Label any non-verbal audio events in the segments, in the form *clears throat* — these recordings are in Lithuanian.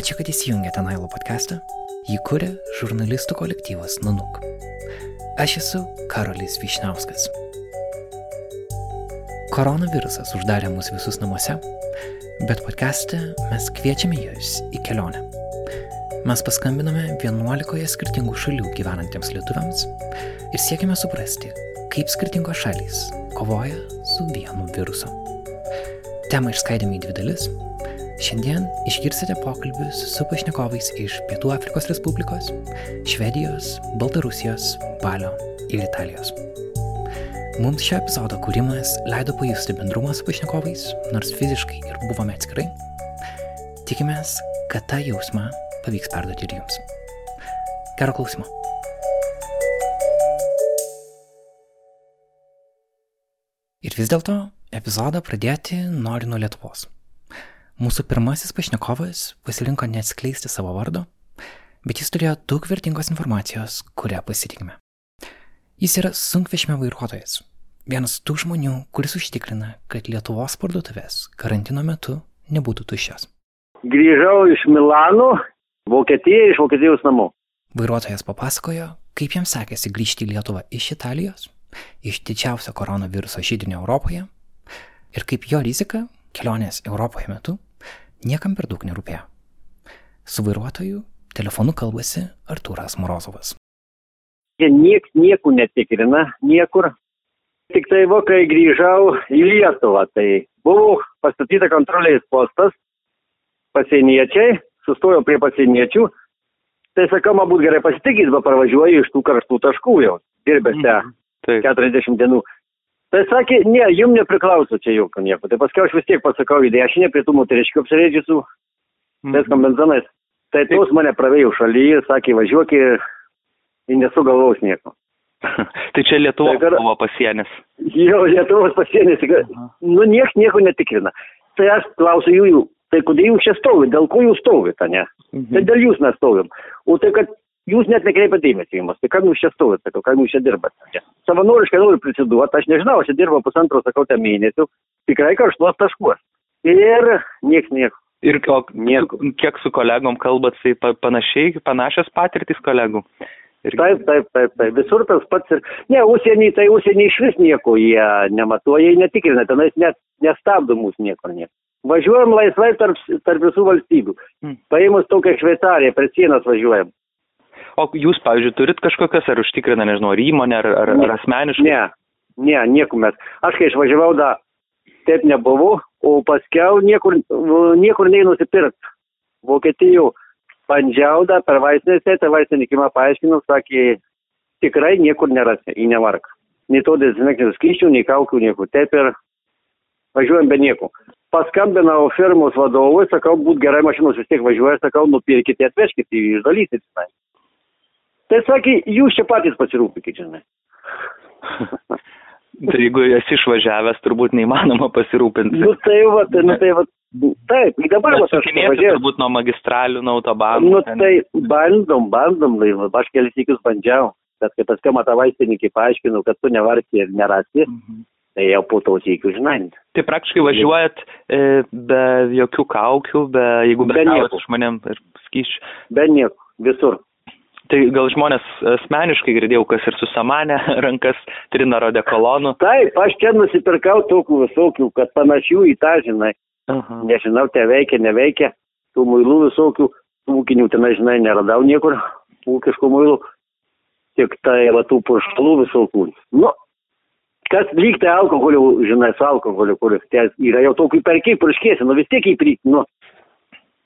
Ačiū, kad įsijungėte Nailo podcastą. Jį kuria žurnalistų kolektyvas Nanuk. Aš esu Karolis Višniauskas. Koronavirusas uždarė mus visus namuose, bet podcast'e mes kviečiame jūs į kelionę. Mes paskambinome 11 skirtingų šalių gyvenantiems lietuviams ir siekime suprasti, kaip skirtingos šalys kovoja su vienu virusu. Temą išskaidėme į dvi dalis Šiandien išgirsite pokalbius su pašnekovais iš Pietų Afrikos Respublikos, Švedijos, Baltarusijos, Balio ir Italijos. Mums šio epizodo kūrimas leido pajusti bendrumą su pašnekovais, nors fiziškai ir buvome atskirai. Tikimės, kad tą jausmą pavyks perduoti ir jums. Gero klausimo. Ir vis dėlto epizodą pradėti noriu nuo Lietuvos. Mūsų pirmasis pašnekovas pasirinko neatskleisti savo vardo, bet jis turėjo daug vertingos informacijos, kurią pasitikime. Jis yra sunkvežimio vairuotojas, vienas tų žmonių, kuris užtikrina, kad Lietuvos parduotuvės karantino metu nebūtų tuščios. Grįžau iš Milano, Vokietija, iš Vokietijos namų. Vairuotojas papasakojo, kaip jam sekėsi grįžti į Lietuvą iš Italijos, iš didžiausio koronaviruso žydinio Europoje, ir kaip jo rizika kelionės Europoje metu niekam per daug nerūpėjo. Su vairuotoju telefonu kalbasi Artūras Morozovas. Niekas nieko netikrina, niekur. Tik tai va, kai grįžau į Lietuvą, tai buvo pastatyta kontrolės postas, pasieniečiai, sustojau prie pasieniečių, tai sakau, man būtų gerai pasitikyti, bet pravažiuoju iš tų karštų taškų jau, dirbėse mm, 40 dienų. Tai sakė, ne, jum nepriklauso čia jokio nieko. Tai paskui aš vis tiek pasakau į dešinę prie tų moteriškių apsireidžiusių, mm. viskam benzinais. Tai tos mane pravėjo šalyje, sakė, važiuok ir, ir nesugalvaus nieko. *laughs* tai čia Lietuvos tai, buvo pasienis. Jo, Lietuvos pasienis. Nu, nieks nieko netikrina. Tai aš klausiu jų, tai kodėl jūs čia stovite, dėl ko jūs stovite, ne? Mhm. Tai dėl jūs mes stovim. O tai, kad jūs net nekreipiat dėmesį į mus, tai kam jūs čia stovit, sakau, kam jūs čia dirbat. Savanoriškai noriu prisiduoti, aš nežinau, aš čia dirbu pusantro, sakau, tą mėnesių, tikrai karštuos taškuos. Ir nieks nieko. Ir o, nieko. kiek su kolegom kalbat, tai panašiai, panašios patirtis kolegų. Ir... Taip, taip, taip, taip, visur tas pats ir, ne, užsienį, tai užsienį iš vis nieko jie nematuoja, jie netikrina, tenais net nestabdo mūsų niekur nieko. Važiuojam laisvai tarp, tarp visų valstybių. Hmm. Paėmus tokią Šveicariją, prie sienos važiuojam. O jūs, pavyzdžiui, turit kažkokias, ar užtikrina, nežinau, ar įmonė, ar, ar, ar asmeniškai? Ne, ne, nieko mes. Aš kai išvažiavau, da, taip nebuvo, o paskiau niekur, niekur nei nusipirkt. Vokietijų bandžiau da per vaistinėse, tai vaistininkimą paaiškinau, sakė, tikrai niekur nerasi, į nevark. Nei to dezinfekcijos skysčių, nei kaukių, nieko. Taip ir važiuojam be nieko. Paskambinau firmos vadovui, sakau, būt gerai mašinos vis tiek važiuoja, sakau, nupirkite, atvežkite, išdalysit. Tai sakė, jūs čia patys pasirūpinkite, žinai. tai jeigu esi išvažiavęs, turbūt neįmanoma pasirūpinti. Nu tai va, tai, nu, tai va, taip, dabar va, aš važiuoju. Turbūt nuo magistralių, nuo autobanų. Nu ten... tai bandom, bandom, laivą, aš kelis įkius bandžiau, bet kai paskui matą vaistininkį paaiškinau, kad tu nevarsi ir nerasi, mhm. tai jau po to įkius, žinai. Tai praktiškai važiuojat e, be jokių kaukių, be, jeigu be, be nieko žmonėm ir skyšių. Be nieko, visur. Tai gal žmonės asmeniškai girdėjau, kas ir susamanė *laughs* rankas trinaro dekolonų. Taip, aš čia nusipirkau tokių visokių, kad panašių į tą, žinai. Aha. Nežinau, te veikia, neveikia. Tų muilų visokių, ūkinių tenai, žinai, neradau niekur, *laughs* ūkiškų muilų. Tik tai, va, tų purškalų visokių. Nu, kas lyg tai alkoholiu, žinai, su alkoholiu, kuris yra jau tokį perkiai purškėsi, nu vis tiek įpryk, nu.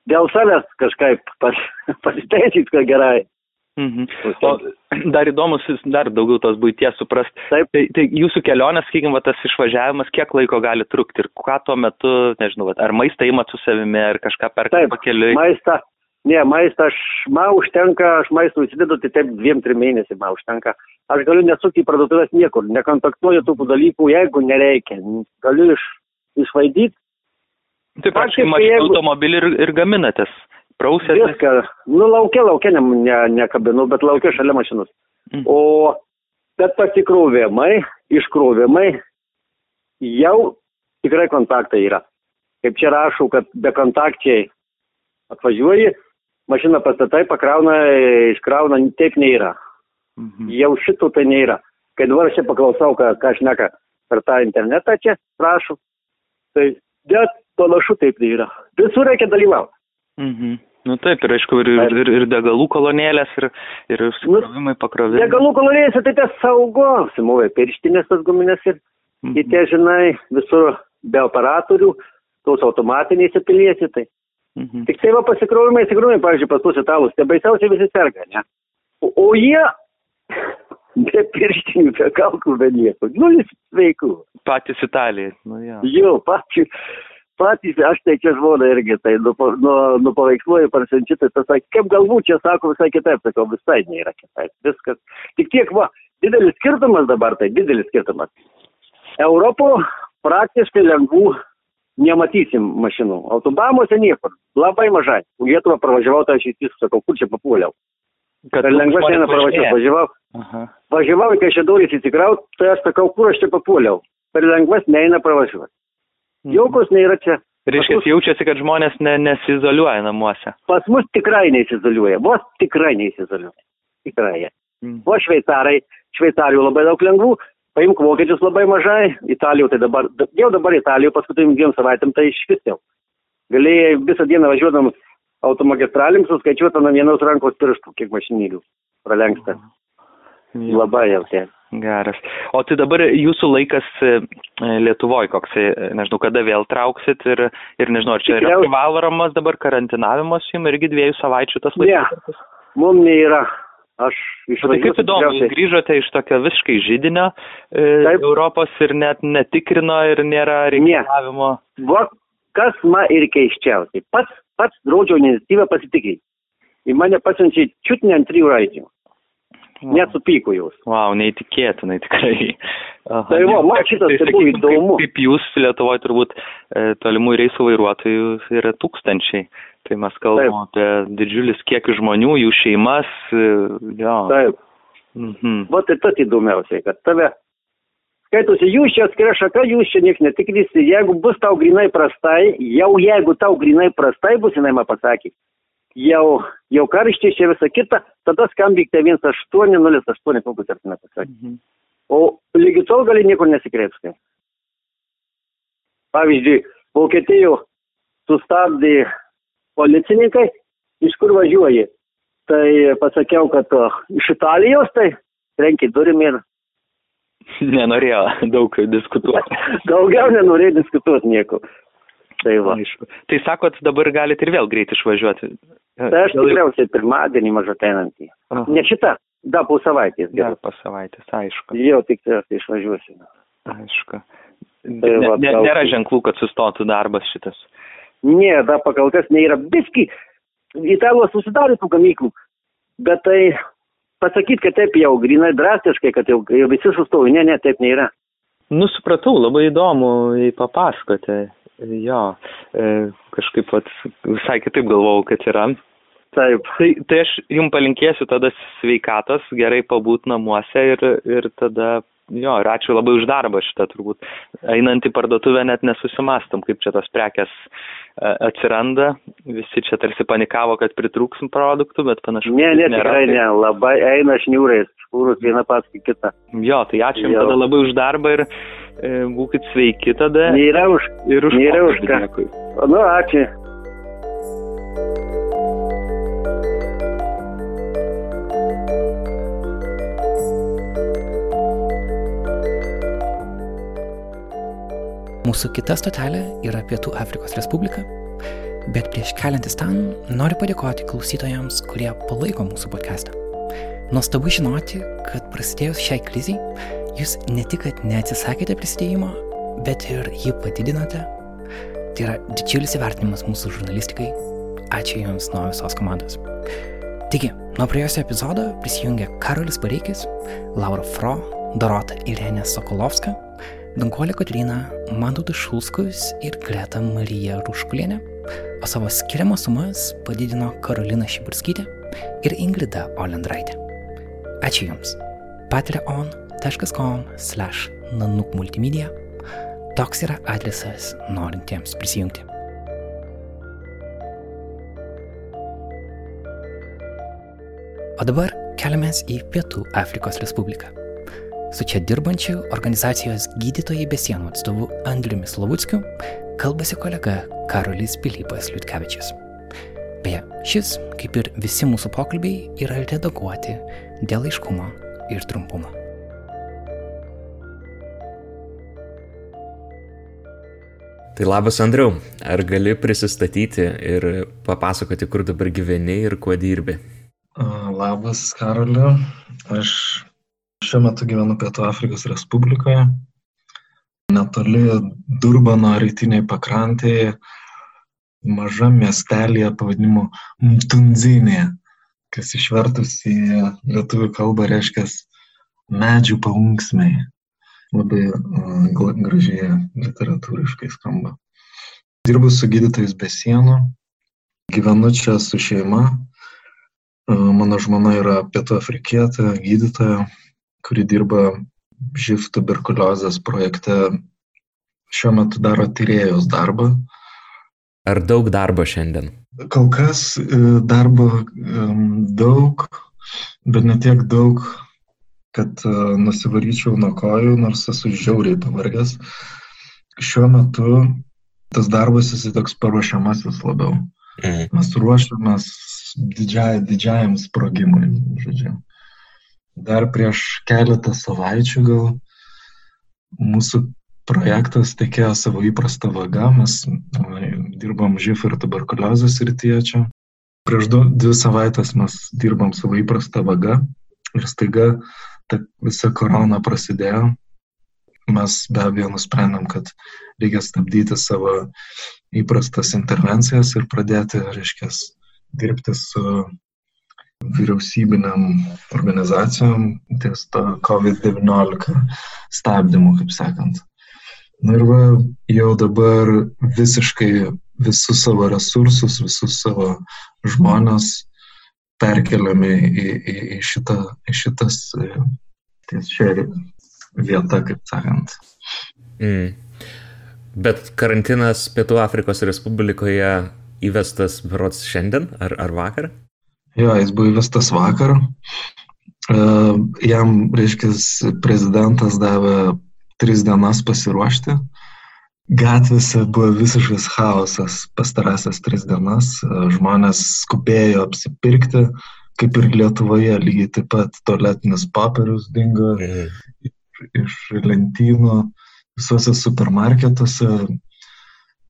Dėl savęs kažkaip pas, *laughs* pasiteisyti, kad gerai. Mhm. O dar įdomus, dar daugiau tos būties suprast. Taip. Tai, tai jūsų kelionės, sakykime, tas išvažiavimas, kiek laiko gali trukti ir ką tuo metu, nežinau, ar maistą įmat su savimi, ar kažką perka pakeliui? Maistą, ne, maistą aš, man užtenka, aš maistą užsidedu, tai taip dviem, trim mėnesiai man užtenka. Aš galiu nesukti į parduotuvės niekur, nekontaktuoju tų dalykų, jeigu nereikia. Galiu iš, išvaidyti. Tai praktiškai mašinų jeigu... automobilį ir, ir gaminatės. Prausėte? Viską. Nu, laukia, laukia, ne, ne, nekabinu, bet laukia šalia mašinos. Mm. O bet pasikrovimai, iškrovimai, jau tikrai kontaktai yra. Kaip čia rašau, kad be kontakčiai atvažiuoji, mašiną pastatai, pakrauna, iškrauna, taip nėra. Mhm. Jau šito tai nėra. Kai dabar aš čia paklausau, ką, ką aš neka per tą internetą čia, prašau, tai bet panašu taip nėra. Visur reikia dalyvauti. Mhm. Nu taip, ir aišku, ir, ir, ir degalų kolonėlės, ir, ir sukrovimai, pakrovimai. Degalų kolonėlės, tai tas saugo, simovai pirštinės tas guminės ir mhm. tie, žinai, visur be operatorių, tos automatiniai įsipiliesi, tai. Mhm. Tik tai va pasikrovimai, įsikrovimai, pavyzdžiui, pas mus italus, tai baisiausiai visi serga, ne? O, o jie *laughs* be pirštinių, be kalkų, be nieko. Nulis sveikų. Patys Italijai, nu jo. Jo, patys patys, aš tai čia žmona irgi, tai nu, nu, nupaveiksluoju, parsiunčiu, tai tas, kaip galbūt čia sako visai kitaip, sakau, visai nėra kitaip. Viskas. Tik tiek, va, didelis skirtumas dabar, tai didelis skirtumas. Europo praktiškai lengvų nematysim mašinų. Autobamuose niekur. Labai mažai. Lietuvą pravažiavau, tai aš įsis, sakau, kur čia papuoliau. Kad lengva šiandien pravažiavau, važiavau. Aha. Važiavau, kai čia durys įsikraut, tai aš sakau, kur aš čia papuoliau. Per lengvas neina pravažiuoti. Mhm. Jokios nėra čia. Reiškia, mus... jaučiasi, kad žmonės ne, nesizoliuoja namuose. Pas mus tikrai nesizoliuoja, vos tikrai nesizoliuoja. Tikrai. Mm. O šveicarai, šveicarijų labai daug lengvų, paimk vokiečius labai mažai, Italijų tai dabar, jau dabar Italijų paskutinim dviem savaitėm tai iš vis jau. Galėjai visą dieną važiuodam automagistralim suskaičiuoti ant vienos rankos pirštų, kiek mašinėlių pralenksta. Mm. Labai jau tie. Geras. O tai dabar jūsų laikas e, Lietuvoje, koks, nežinau, kada vėl trauksit ir, ir nežinau, ar čia yra privalomas dabar karantinavimas jums irgi dviejų savaičių tas laikas? Ne, mums nėra. Aš išvažiuosiu. Tai kaip įdomu, jūs grįžote iš tokio visiškai žydinio e, Europos ir net netikrino ir nėra reikalavimo. Ne. Va, kas man ir keiščiausiai. Pats, pats draudžio iniciatyvą pasitikrinti. Į mane pasiunčia čiut ne ant trijų raidžių. Wow. Nesupyko jūs. Wow, neįtikėtinai tikrai. Aha, *laughs* tai va, man šitas tai, buvo įdomu. Kaip, kaip jūs Lietuvoje turbūt e, tolimų reisų vairuotojų yra tūkstančiai. Tai mes kalbam Taip. apie didžiulis kiekį žmonių, jų šeimas. E, jo. Taip. Mhm. Va tai tas įdomiausiai, kad tave skaitosi, jūs čia atskira šaka, jūs čia nieks netikrysi, jeigu bus tau grinai prastai, jau jeigu tau grinai prastai bus, jinai man pasakė, jau, jau karščiai čia visą kitą, tada skambinkite 1808, kokius ar nepasakė. Mhm. O lygi tol gali niekur nesikreipti. Pavyzdžiui, Vokietijų sustabdė policininkai, iš kur važiuoji. Tai pasakiau, kad iš Italijos, tai renki durim ir. *laughs* Nenorėjo daug diskutuoti. *laughs* Daugiau nenorėjo diskutuoti nieko. Tai, va. Aišku. tai sakot, dabar galite ir vėl greit išvažiuoti. Tai aš tikriausiai pirmadienį mažą tenantį. Ne šitą, da po savaitės. Dar po savaitės, aišku. Jau tik tai išvažiuosiu. Aišku. Tai, va, ne, nėra ženklų, kad sustotų darbas šitas. Ne, da pakal kas nėra. Biski, Italijos susidarė tų gamyklų, bet tai pasakyti, kad taip jau grinai drastiškai, kad jau, jau visi sustojo, ne, ne, taip nėra. Nu, supratau, labai įdomu papasakoti. Jo, kažkaip vat, visai kitaip galvojau, kad yra. Taip. Tai, tai aš jums palinkėsiu tada sveikatos, gerai pabūt namuose ir, ir tada Jo, ir ačiū labai už darbą šitą turbūt. Einant į parduotuvę net nesusimastam, kaip čia tos prekes e, atsiranda. Visi čia tarsi panikavo, kad pritrūksim produktų, bet panašu. Ne, ne, tikrai ne, labai eina šniūrais, škūrus viena paskui kitą. Jo, tai ačiū Jums tada labai už darbą ir e, būkit sveiki tada. Nėra už, ir už, nėra už ką. Nu, ačiū. Mūsų kita stotelė yra Pietų Afrikos Respublika, bet prieš keliantis ten noriu padėkoti klausytojams, kurie palaiko mūsų podcastą. Nuostabu žinoti, kad prasidėjus šiai kriziai, jūs ne tik, kad neatsisakėte prisidėjimo, bet ir jį padidinote. Tai yra didžiulis įvertinimas mūsų žurnalistikai. Ačiū Jums nuo visos komandos. Taigi, nuo praėjusio epizodo prisijungė Karolis Bareikis, Laura Fro, Dorota Irenė Sokolovska, Dankolė Kotryna, Mantautas Šulskus ir Greta Marija Ruškulienė, o savo skiriamas sumas padidino Karolina Šiburskytė ir Ingrida Olendraitė. Ačiū Jums. patreon.com slash nanukmultimedia. Toks yra adresas norintiems prisijungti. O dabar keliamės į Pietų Afrikos Respubliką. Su čia dirbančiu organizacijos gydytojai be sienų atstovu Andriumi Slovuckiu kalbasi kolega Karolis Pilypas Liutkevičius. Beje, šis, kaip ir visi mūsų pokalbiai, yra redaguoti dėl aiškumo ir trumpumo. Tai labas Andriau, ar gali prisistatyti ir papasakoti, kur dabar gyveni ir kuo dirbi? Labas Karoliu, aš šiuo metu gyvenu Pietų Afrikos Respublikoje, netoli Durbano rytiniai pakrantėje, mažam miestelėje pavadinimu Mtunzinė, kas išvertus į lietuvių kalbą reiškia medžių paunksmiai labai gražiai literatūriškai skamba. Dirbu su gydytojais be sienų, gyvenu čia su šeima. Mano žmona yra pietų afrikietė, gydytoja, kuri dirba živ tuberkuliozės projekte. Šiuo metu daro tyrėjos darbą. Ar daug darbo šiandien? Kol kas e, darbo daug, bet ne tiek daug, kad e, nusivaryčiau nuo kojų, nors esu žiauriai pavargęs. Šiuo metu tas darbas jis toks paruošiamasis labiau. Mhm. Mes ruošiamės didžiai, didžiajam sprogimui, žodžiu. Dar prieš keletą savaičių gal mūsų projektas tekėjo savo įprastą vagą, mes dirbam živ ir tuberkuliozės rytyje čia. Prieš du, dvi savaitės mes dirbam savo įprastą vagą ir staiga ta visa korona prasidėjo, mes be abejo nusprendėm, kad reikia stabdyti savo įprastas intervencijas ir pradėti, reiškia, dirbti su vyriausybiniam organizacijom ties to COVID-19 stabdymu, kaip sakant. Na ir va, jau dabar visiškai visus savo resursus, visus savo žmonės perkeliami į, į, į, šitą, į šitas e, ties šią vietą, kaip sakant. Mm. Bet karantinas Pietų Afrikos Respublikoje įvestas berots šiandien ar, ar vakar? Jo, jis buvo įvestas vakar. Uh, jam, reiškia, prezidentas davė tris dienas pasiruošti. Gatvėse buvo visiškas chaosas pastarąsias tris dienas. Žmonės skubėjo apsipirkti, kaip ir Lietuvoje, lygiai taip pat tualetinis papirius dingo mhm. iš, lentynų, visuose supermarketuose.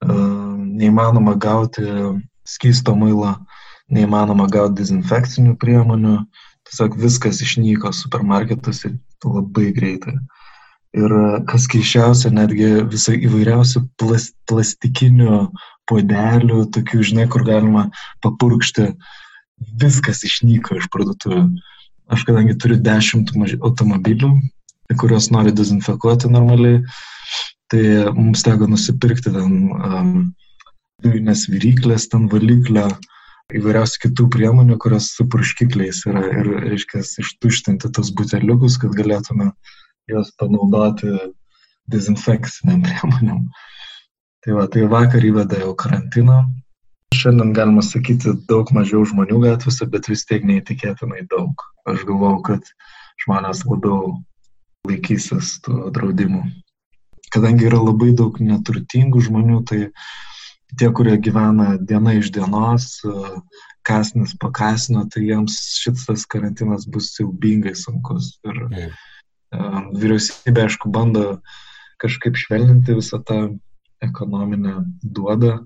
Neįmanoma gauti skysto muilo, neįmanoma gauti dezinfekcinių priemonių. Tiesiog viskas išnyko supermarketuose labai greitai. Ir kas keiščiausia, netgi visai įvairiausių plas, plastikinių podelių, tokių, žinai, kur galima papurkšti, viskas išnyko iš parduotuvių. Aš kadangi turiu dešimt automobilių, kuriuos nori dezinfekuoti normaliai, tai mums teko nusipirkti ten um, dujinės viryklės, ten valiklio, įvairiausių kitų priemonių, kurios su purškikliais yra ir, reiškia, ištuštinti tos buteliukus, kad galėtume juos panaudoti dezinfekciniam priemonėm. Tai va, tai vakar įvedė jau karantiną. Šiandien galima sakyti daug mažiau žmonių gatvėse, bet vis tiek neįtikėtinai daug. Aš galvau, kad žmonės labiau laikysis tų draudimų. Kadangi yra labai daug neturtingų žmonių, tai tie, kurie gyvena diena iš dienos, kasnis po kasnio, tai jiems šitas karantinas bus siaubingai sunkus. Ir, mm Vyriausybė, aišku, bando kažkaip švelninti visą tą ekonominę duodą,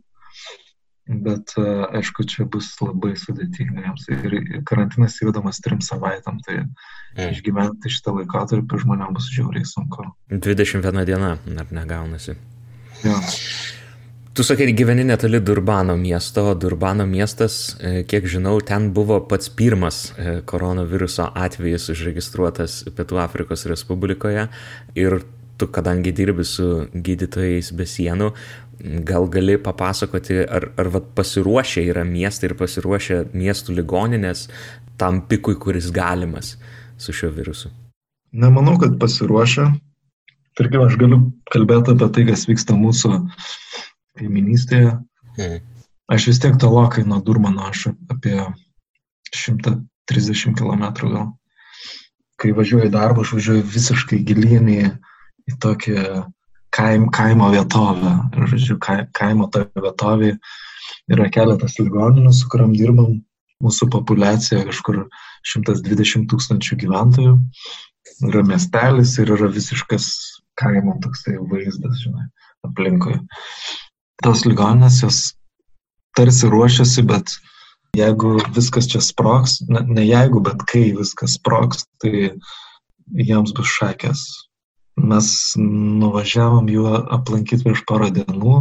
bet aišku, čia bus labai sudėtinga jiems. Ir karantinas įvedamas trim savaitėm, tai mm. išgyventi šitą laikotarpį žmonėms bus žiauriai sunku. 21 diena, ar negaunasi. Jo. Tu sakai, gyveni netoli Durbano miesto, Durbano miestas, e, kiek žinau, ten buvo pats pirmas e, koronaviruso atvejis užregistruotas Pietų Afrikos Respublikoje ir tu, kadangi dirbi su gydytojais be sienų, gal gali papasakoti, ar, ar vat, pasiruošę yra miestai ir pasiruošę miestų ligoninės tam pikui, kuris galimas su šiuo virusu? Nemanau, kad pasiruošę. Tarkim, aš galiu kalbėti apie tai, kas vyksta mūsų kaiminystėje. Hmm. Aš vis tiek tolokai nuo Durmano, aš apie 30 km gal. Kai važiuoju į darbą, aš važiuoju visiškai gilyn į, į tokį kaim, kaimo vietovę. Ir, žodžiu, kaimo toje vietovėje yra keletas ligoninių, su kuriam dirbam. Mūsų populiacija kažkur 120 tūkstančių gyventojų. Yra miestelis ir yra visiškas kaimo toksai vaizdas, žinai, aplinkui. Tos ligoninės jos tarsi ruošiasi, bet jeigu viskas čia sproks, ne, ne jeigu, bet kai viskas sproks, tai jiems bus šakės. Mes nuvažiavom juo aplankyti prieš porą dienų.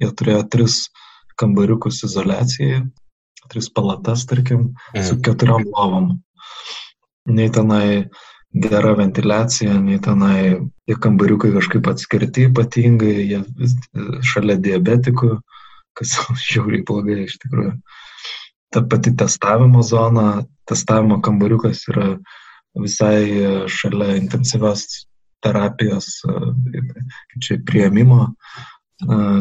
Jie turėjo tris kambariukus izolacijai, tris palatas, tarkim, mm. su keturiom lovom. Nei tenai gera ventiliacija, nei tenai tie kambariukai kažkaip atskirti ypatingai, jie šalia diabetikų, kas *laughs* žiauriai blogai iš tikrųjų ta pati testavimo zona, testavimo kambariukas yra visai šalia intensyvios terapijos, čia prieimimo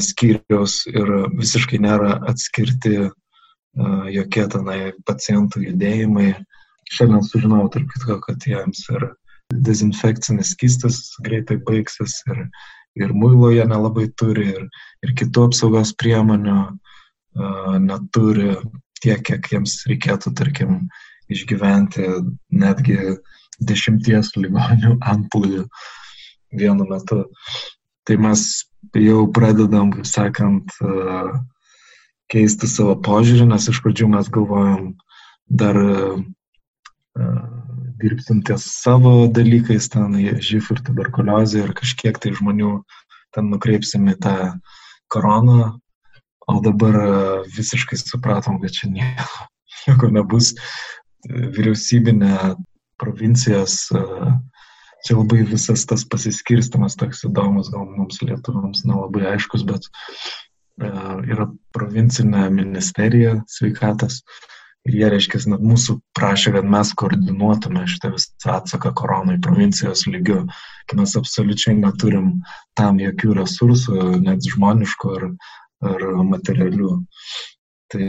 skyriaus ir visiškai nėra atskirti jokie tenai pacientų judėjimai. Šiandien sužinojau, tarp kitko, kad jiems ir dezinfekcinis skystas greitai baigsis ir, ir muilo jie nelabai turi ir, ir kitų apsaugos priemonių uh, neturi tiek, kiek jiems reikėtų, tarkim, išgyventi netgi dešimties ligonių ampulių vienu metu. Tai mes jau pradedam, kaip sakant, keisti savo požiūrį, nes iš pradžių mes galvojam dar dirbsim ties savo dalykais, ten živ ir tuberkuliozė ir kažkiek tai žmonių ten nukreipsim į tą koroną o dabar visiškai supratom, kad čia nieko, *laughs* nieko nebus. Vyriausybinė provincijos, čia labai visas tas pasiskirstimas toks įdomus, gal mums lietuviams nelabai aiškus, bet yra provincinė ministerija sveikatos. Ir jie, reiškia, mūsų prašė, kad mes koordinuotume šitą visą atsaką koronai provincijos lygiu, kai mes absoliučiai neturim tam jokių resursų, net žmoniškų ar, ar materialių. Tai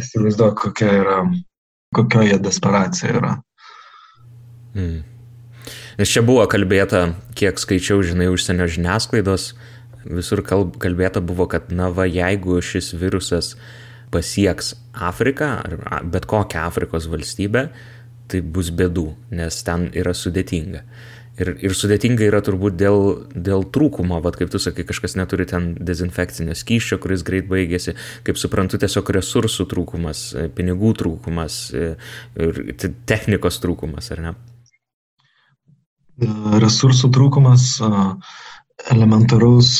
įsivaizduoju, kokia yra, kokioje desperacija yra. Hmm. Nes čia buvo kalbėta, kiek skaičiau, žinai, užsienio žiniasklaidos, visur kalb, kalbėta buvo, kad na va, jeigu šis virusas pasieks Afriką ar bet kokią Afrikos valstybę, tai bus bėdų, nes ten yra sudėtinga. Ir, ir sudėtinga yra turbūt dėl, dėl trūkumo, vad kaip tu sakai, kažkas neturi ten dezinfekcinio skyščio, kuris greit baigėsi, kaip suprantu, tiesiog resursų trūkumas, pinigų trūkumas ir technikos trūkumas, ar ne? Resursų trūkumas, elementaraus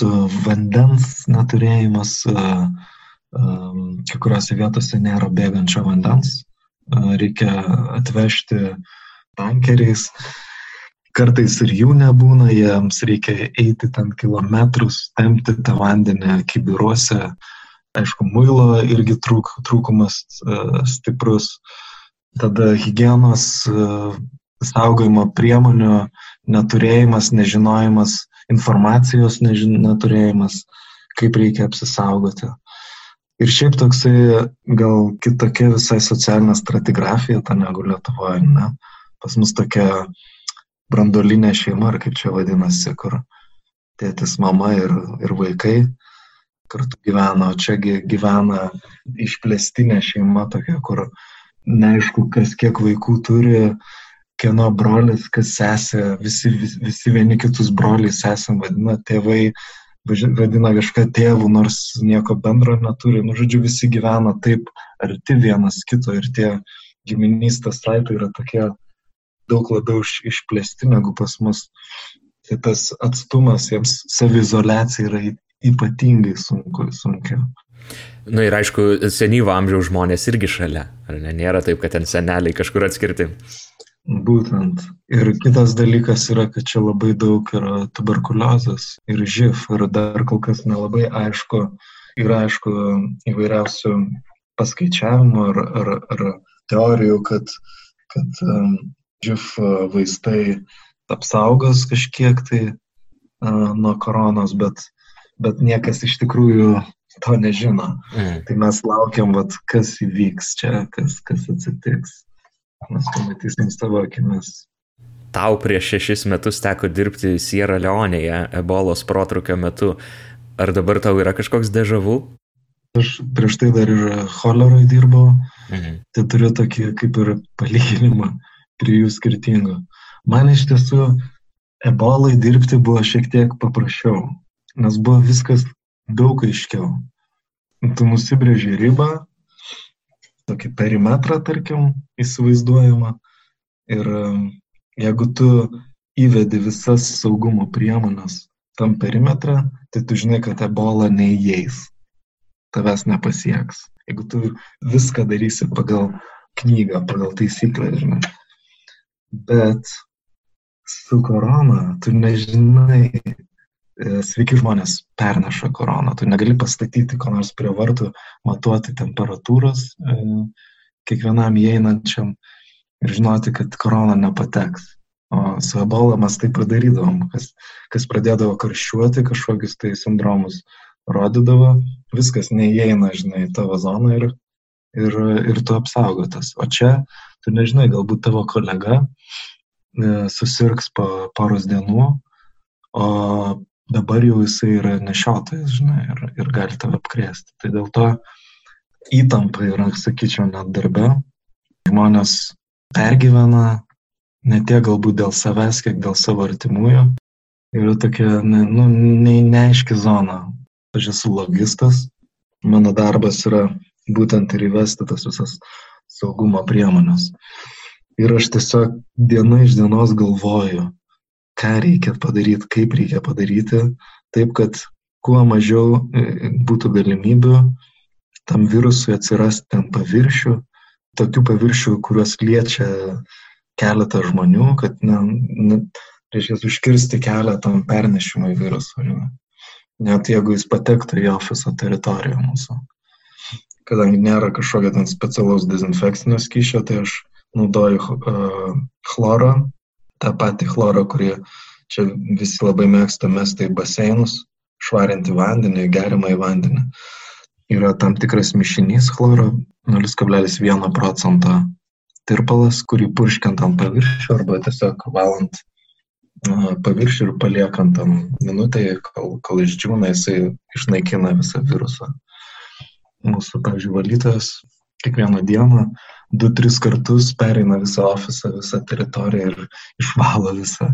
vandens neturėjimas, kai kuriuose vietose nėra bėgančio vandens, reikia atvežti tankeriais kartais ir jų nebūna, jiems reikia eiti ten kilometrus, tempti tą vandenį kibiruose. Aišku, muilo irgi trūk, trūkumas uh, stiprus. Tada hygienos saugojimo priemonių neturėjimas, nežinojimas, informacijos nežin, neturėjimas, kaip reikia apsisaugoti. Ir šiaip toksai gal kitokia visai socialinė stratigrafija, ta negu Lietuvoje, ne? Pas mus tokia brandolinė šeima, ar kaip čia vadinasi, kur tėtis, mama ir, ir vaikai kartu gyvena, o čia gyvena išplėstinė šeima tokia, kur neaišku, kas kiek vaikų turi, kieno brolis, kas sesė, visi, visi, visi vieni kitus broliais esam vadina, tėvai vadina kažką tėvų, nors nieko bendro neturi. Nu, žodžiu, visi gyvena taip arti vienas kito ir tie giminystės saitai yra tokie daug labiau išplėsti negu pas mus. Tai tas atstumas, jiems savizolacija yra ypatingai sunku, sunkiau. Na nu ir aišku, senyvo amžiaus žmonės irgi šalia, ar ne? Nėra taip, kad ten seneliai kažkur atskirti. Būtent. Ir kitas dalykas yra, kad čia labai daug yra tuberkuliozės ir živ ir dar kol kas nelabai aišku, yra aišku įvairiausių paskaičiavimų ar, ar, ar teorijų, kad, kad um, živ vaistai apsaugos kažkiek tai uh, nuo koronos, bet, bet niekas iš tikrųjų to nežino. Mm. Tai mes laukiam, vat, kas įvyks čia, kas, kas atsitiks. Mes pamatysim savo akimis. Tau prieš šešis metus teko dirbti Sierra Leonėje ebolos protrukio metu. Ar dabar tau yra kažkoks dežavų? Aš prieš tai dar ir choleroj dirbau, mhm. tai turiu tokį kaip ir palyginimą prie jų skirtingų. Man iš tiesų ebolai dirbti buvo šiek tiek paprasčiau, nes buvo viskas daug aiškiau. Tu nusibrėži ribą, tokį perimetrą, tarkim, įsivaizduojamą. Ir jeigu tu įvedi visas saugumo priemonės tam perimetrą, tai tu žinai, kad ebola neįeis, tavęs nepasieks. Jeigu tu viską darysi pagal knygą, pagal taisyklę, žinai. Bet su korona tu nežinai, sveiki žmonės perneša koroną. Tu negali pastatyti ko nors prie vartų, matuoti temperatūros e, kiekvienam įeinančiam ir žinoti, kad korona nepateks. O su ebola mes taip ir darydavom, kas, kas pradėdavo karščiuoti, kažkokius tai sindromus rodydavo, viskas neįeina, žinai, tavo zoną ir, ir, ir tu apsaugotas. O čia, tu nežinai, galbūt tavo kolega e, susirgs po poros dienų, o dabar jau jisai yra nešiotojas, žinai, ir, ir gali tave apkrėsti. Tai dėl to įtampa yra, sakyčiau, net darbe. Žmonės pergyvena, ne tiek galbūt dėl savęs, kiek dėl savo artimųjų. Yra tokia ne, nu, ne, neaiški zona. Aš esu logistas, mano darbas yra būtent ir įvesti tas visas saugumo priemonės. Ir aš tiesiog diena iš dienos galvoju, ką reikia padaryti, kaip reikia padaryti, taip kad kuo mažiau e, būtų galimybių tam virusui atsirasti ant paviršių, tokių paviršių, kuriuos liečia keletą žmonių, kad, na, na, reiškia, užkirsti kelią tam pernešimui viruso. Žinai. Net jeigu jis patektų į ofiso teritoriją mūsų. Kadangi nėra kažkokio ten specialaus dezinfekcinio skyšio, tai aš naudoju uh, chlorą, tą patį chlorą, kurį čia visi labai mėgsta mesti į baseinus, švarinti vandenį, gerimą į vandenį. Yra tam tikras mišinys chloro 0,1 procento tirpalas, kurį purškiant ant paviršių arba tiesiog valant paviršių ir paliekant tam minutę, kol, kol išdžiūna, jisai išnaikina visą virusą. Mūsų, pavyzdžiui, valytojas kiekvieną dieną du, tris kartus pereina visą ofisą, visą teritoriją ir išvalo visą,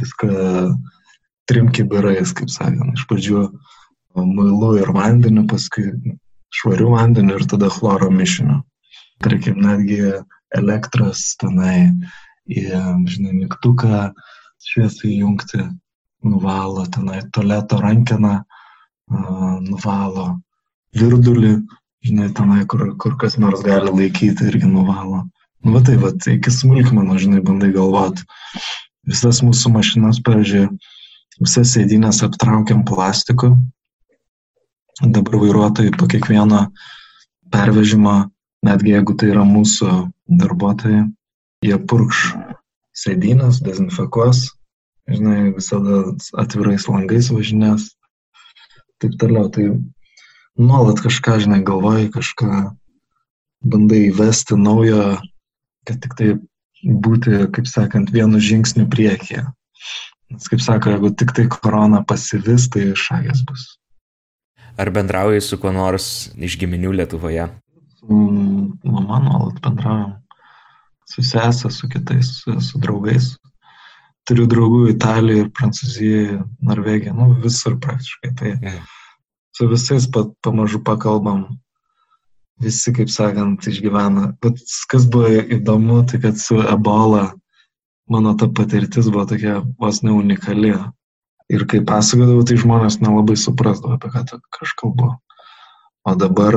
viską trim kibirais, kaip sakant. Iš pradžių muilu ir vandeniu, paskui švariu vandeniu ir tada chloro mišiniu. Tarkim, netgi elektros tenai, į, žinai, mygtuką šviesai jungti, nuvalo tenai, toleto rankeną, nuvalo virdulį, žinai, tenai, kur, kur kas nors gali laikyti, irgi nuvalo. Nu, va tai, va, iki smulkmenų, žinai, bandai galvoti. Visas mūsų mašinas, pavyzdžiui, visas sėdynės aptraukiam plastiku. Dabar vairuotojai po kiekvieno pervežimo netgi jeigu tai yra mūsų darbuotojai, jie purkš sėdynės, dezinfekuos, žinai, visada atvirais langais važinės, taip toliau. Tai nuolat kažką, žinai, galvoji, kažką bandai įvesti naujo, kad tik tai būti, kaip sakant, vienu žingsniu priekyje. Nes, kaip sako, jeigu tik tai korona pasivis, tai šagės bus. Ar bendrauji su kuo nors iš giminių Lietuvoje? su mama nuolat bendraujam, su sesė, su kitais, su, su draugais. Turiu draugų Italijoje, Prancūzijoje, Norvegijoje, nu visur praktiškai. Tai yeah. Su visais pat pamažu pakalbam, visi, kaip sakant, išgyvena. Bet kas buvo įdomu, tai kad su ebola mano ta patirtis buvo tokia vos ne unikali. Ir kai pasakodavau, tai žmonės nelabai suprasdavo, apie ką aš kalbu. O dabar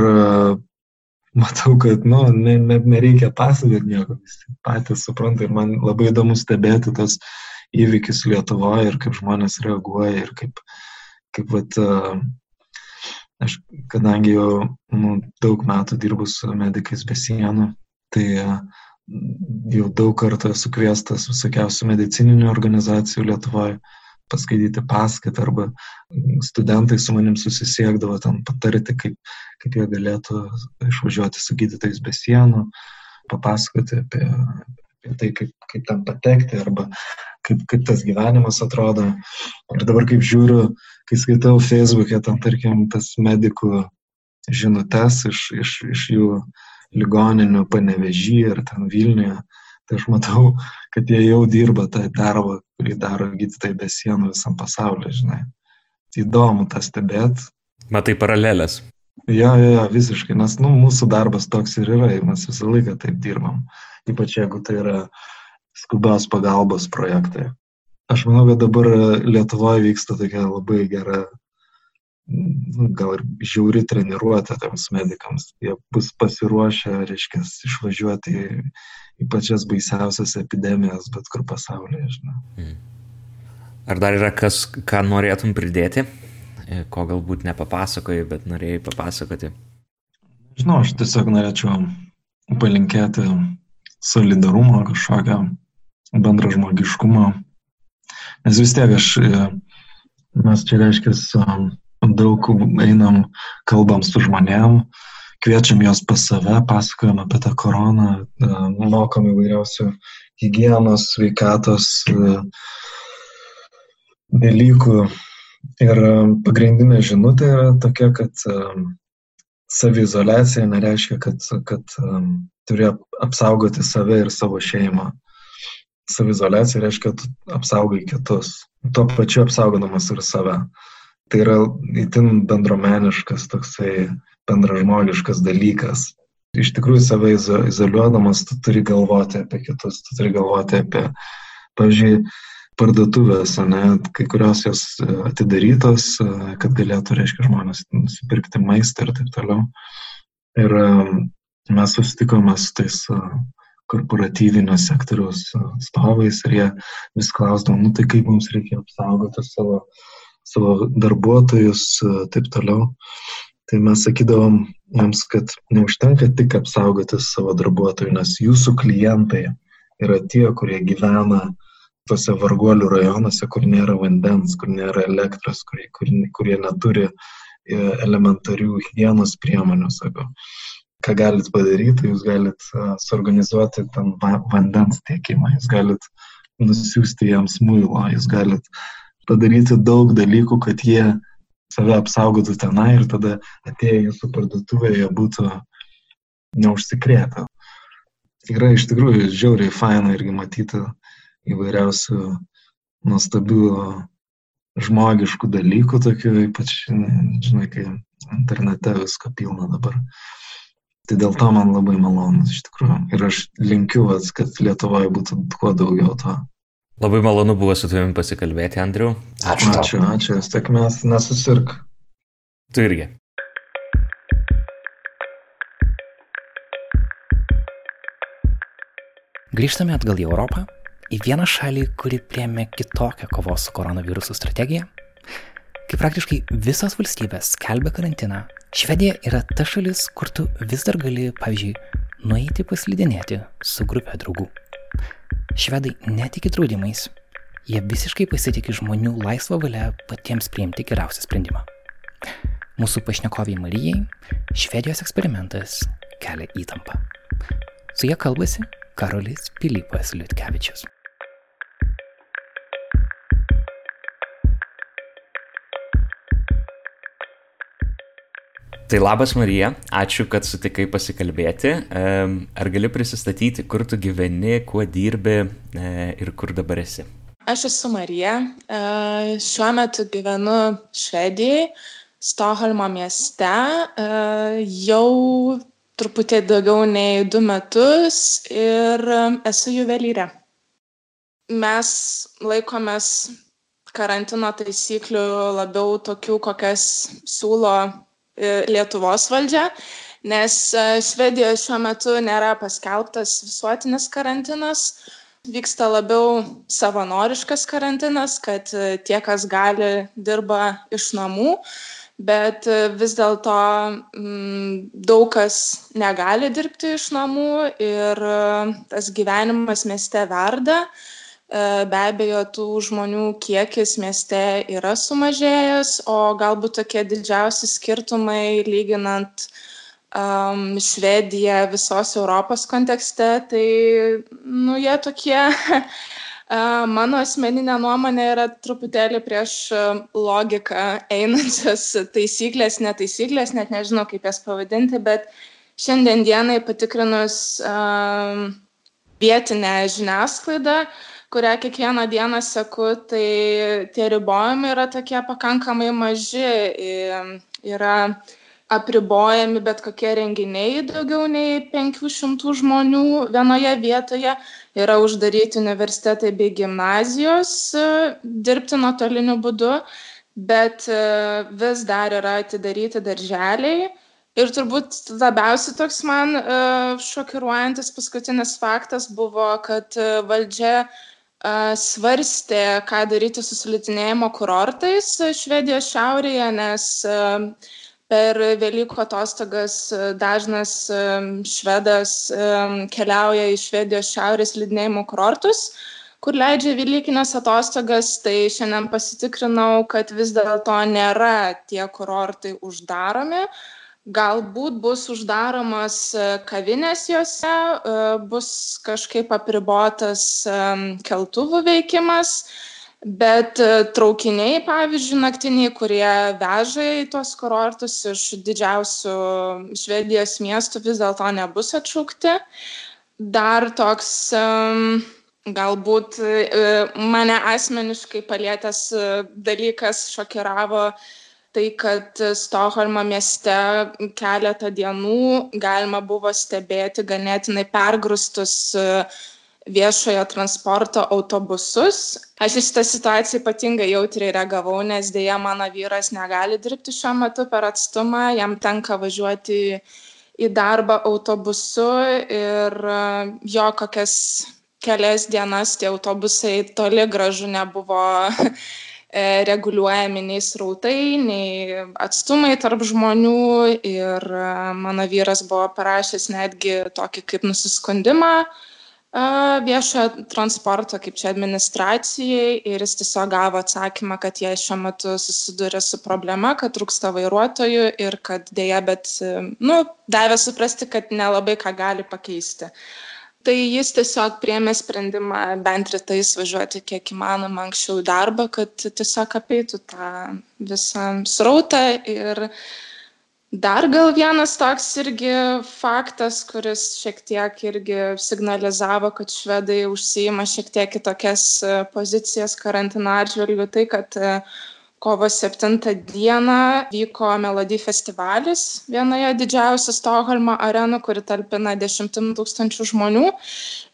matau, kad, nu, ne, net nereikia pasakoti nieko, visi patys supranta ir man labai įdomu stebėti tas įvykis Lietuvoje ir kaip žmonės reaguoja ir kaip, kaip vat, aš, kadangi jau nu, daug metų dirbu su medikais be sienų, tai jau daug kartų esu kviestas visokiausių medicininių organizacijų Lietuvoje paskaityti paskaitą arba studentai su manim susisiekdavo ten patarti, kaip, kaip jie galėtų išvažiuoti su gydytais be sienų, papasakoti apie, apie tai, kaip, kaip ten patekti arba kaip, kaip tas gyvenimas atrodo. Ir dabar kaip žiūriu, kai skaitau Facebook'e, ten tarkim, tas medikų žinutes iš, iš, iš jų ligoninių panevežį ir ten Vilniuje, tai aš matau, kad jie jau dirba tą darbą, kurį daro gydytojai be sienų visam pasaulyje, žinai. Įdomu tą stebėti. Matai paralelės. Jo, jo, jo, visiškai, nes nu, mūsų darbas toks ir yra, mes visą laiką taip dirbam. Ypač jeigu tai yra skubios pagalbos projektai. Aš manau, kad dabar Lietuvoje vyksta tokia labai gera, nu, gal ir žiauri treniruotė tiems medikams. Jie bus pasiruošę, reiškia, išvažiuoti į, į pačias baisiausias epidemijas, bet kur pasaulyje, žinai. Hmm. Ar dar yra kas, ką norėtum pridėti, ko galbūt nepapasakoji, bet norėjai papasakoti? Žinau, aš tiesiog norėčiau palinkėti solidarumo kažkokio bendro žmogiškumo. Nes vis tiek aš, e, mes čia reiškia, daug einam, kalbam su žmonėm, kviečiam juos pas save, pasakojam apie tą koroną, e, mokom įvairiausių hygienos, sveikatos e, dalykų. Ir pagrindinė žinutė yra tokia, kad savizolacija nereiškia, kad, kad turi apsaugoti save ir savo šeimą savizolacija reiškia, kad apsaugai kitus, tuo pačiu apsaugodamas ir save. Tai yra itin bendromeniškas, toksai bendražmogiškas dalykas. Iš tikrųjų, save izoliuodamas, tu turi galvoti apie kitus, tu turi galvoti apie, pavyzdžiui, parduotuvės, ne, kai kurios jos atidarytos, kad galėtų, reiškia, žmonės nusipirkti maistą ir taip toliau. Ir mes susitikome su tais korporatyvinio sektoriaus atstovais ir jie vis klausdavo, nu tai kaip mums reikia apsaugoti savo, savo darbuotojus, taip toliau. Tai mes sakydavom jiems, kad neužtenka tik apsaugoti savo darbuotojų, nes jūsų klientai yra tie, kurie gyvena tose varguolių rajonuose, kur nėra vandens, kur nėra elektros, kurie, kurie, kurie neturi e, elementarių hygienos priemonių, sako ką galit padaryti, jūs galit suorganizuoti ten vandens tiekimą, jūs galit nusiųsti jiems muilo, jūs galit padaryti daug dalykų, kad jie save apsaugotų tenai ir tada atėję jūsų parduotuvėje būtų neužsikrėtę. Yra iš tikrųjų žiauriai faina irgi matyti įvairiausių nuostabių žmogiškų dalykų, tokių ypač, žinai, kai internete visko pilna dabar. Tai dėl to man labai malonu iš tikrųjų. Ir aš linkiu, kad Lietuvoje būtų kuo daugiau to. Labai malonu buvo su tavimi pasikalbėti, Andriu. Ačiū. Ačiū, ačiū. Sėkmės, nesusirk. Tu irgi. Grįžtame atgal į Europą, į vieną šalį, kuri priemė kitokią kovos su koronavirusu strategiją. Kai praktiškai visos valstybės skelbia karantiną Švedija yra ta šalis, kur tu vis dar gali, pavyzdžiui, nueiti paslidinėti su grupė draugų. Švedai netiki draudimais, jie visiškai pasitikė žmonių laisvą valią patiems priimti geriausią sprendimą. Mūsų pašnekoviai Marijai Švedijos eksperimentas kelia įtampą. Su jie kalbasi Karolis Pilypas Liutkevičius. Tai labas Marija, ačiū, kad sutikai pasikalbėti. Ar gali prisistatyti, kur tu gyveni, kuo dirbi e, ir kur dabar esi? Aš esu Marija, e, šiuo metu gyvenu Švedijai, Stoholmo mieste, e, jau truputį daugiau nei du metus ir esu juvelyrė. Mes laikomės karantino taisyklių labiau tokių, kokias siūlo Lietuvos valdžia, nes e, Švedijoje šiuo metu nėra paskelbtas visuotinis karantinas, vyksta labiau savanoriškas karantinas, kad e, tie, kas gali, dirba iš namų, bet vis dėlto mm, daug kas negali dirbti iš namų ir tas gyvenimas mieste verda. E, be abejo, tų žmonių kiekis mieste yra sumažėjęs, o galbūt tokie didžiausi skirtumai lyginant um, Švedija visos Europos kontekste, tai, nu, jie tokie, uh, *laughs* mano asmeninė nuomonė yra truputėlį prieš logiką einančias taisyklės, netaisyklės, net nežinau, kaip jas pavadinti, bet šiandien dienai patikrinus um, vietinę žiniasklaidą, uh, kurią kiekvieną dieną seku, tai tie ribojimai yra tokie pakankamai maži. Yra apribojami bet kokie renginiai daugiau nei 500 žmonių vienoje vietoje, yra uždaryti universitetai bei gimnazijos dirbti nuotoliniu būdu, bet vis dar yra atidaryti darželiai. Ir turbūt labiausiai toks man šokiruojantis paskutinis faktas buvo, kad valdžia svarstė, ką daryti su sulitinėjimo kurortais Švedijos šiaurėje, nes per Velykų atostogas dažnas švedas keliauja į Švedijos šiaurės slidinėjimo kurortus, kur leidžia Velykinės atostogas. Tai šiandien pasitikrinau, kad vis dėlto nėra tie kurortai uždaromi galbūt bus uždaromos e, kavinės juose, e, bus kažkaip apribotas e, keltuvų veikimas, bet traukiniai, pavyzdžiui, naktiniai, kurie veža į tuos kurortus iš didžiausių Švedijos miestų, vis dėlto nebus atšaukti. Dar toks galbūt mane asmeniškai palėtęs dalykas šokiravo tai kad Stokholmo mieste keletą dienų galima buvo stebėti ganėtinai pergrūstus e, viešojo transporto autobusus. Aš į šitą situaciją ypatingai jautriai reagavau, nes dėja mano vyras negali dirbti šiuo metu per atstumą, jam tenka važiuoti į darbą autobusu ir e, jo kokias kelias dienas tie autobusai toli gražu nebuvo reguliuojami nei srautai, nei atstumai tarp žmonių. Ir e, mano vyras buvo parašęs netgi tokį kaip nusiskundimą e, viešojo transporto, kaip čia administracijai. Ir jis tiesiog gavo atsakymą, kad jie šiuo metu susiduria su problema, kad trūksta vairuotojų ir kad dėja, bet, nu, davė suprasti, kad nelabai ką gali pakeisti. Uh, tai jis tiesiog priėmė sprendimą bent rytais važiuoti kiek įmanoma anksčiau į darbą, kad tiesiog apeitų tą visą srautą. Ir dar gal vienas toks irgi faktas, kuris šiek tiek irgi signalizavo, kad švedai užsijima šiek tiek kitokias pozicijas karantino atžvilgiu, tai kad kovo 7 dieną vyko Melody festivalis vienoje didžiausių Stokholmo arenų, kuri talpina 10 tūkstančių žmonių.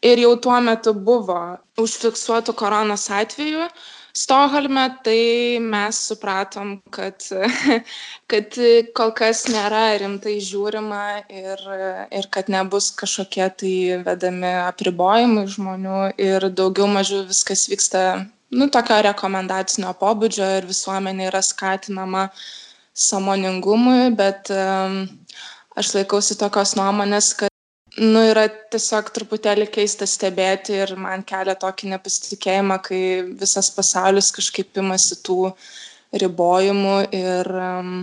Ir jau tuo metu buvo užfiksuotų koronos atvejų. Stokholme, tai mes supratom, kad, *laughs* kad kol kas nėra rimtai žiūrima ir, ir kad nebus kažkokie tai vedami apribojimai žmonių ir daugiau mažiau viskas vyksta nu, tokio rekomendacinio pobūdžio ir visuomenė yra skatinama samoningumui, bet um, aš laikausi tokios nuomonės, kad nu, yra tiesiog truputėlį keista stebėti ir man kelia tokį nepasitikėjimą, kai visas pasaulis kažkaip imasi tų ribojimų ir, um,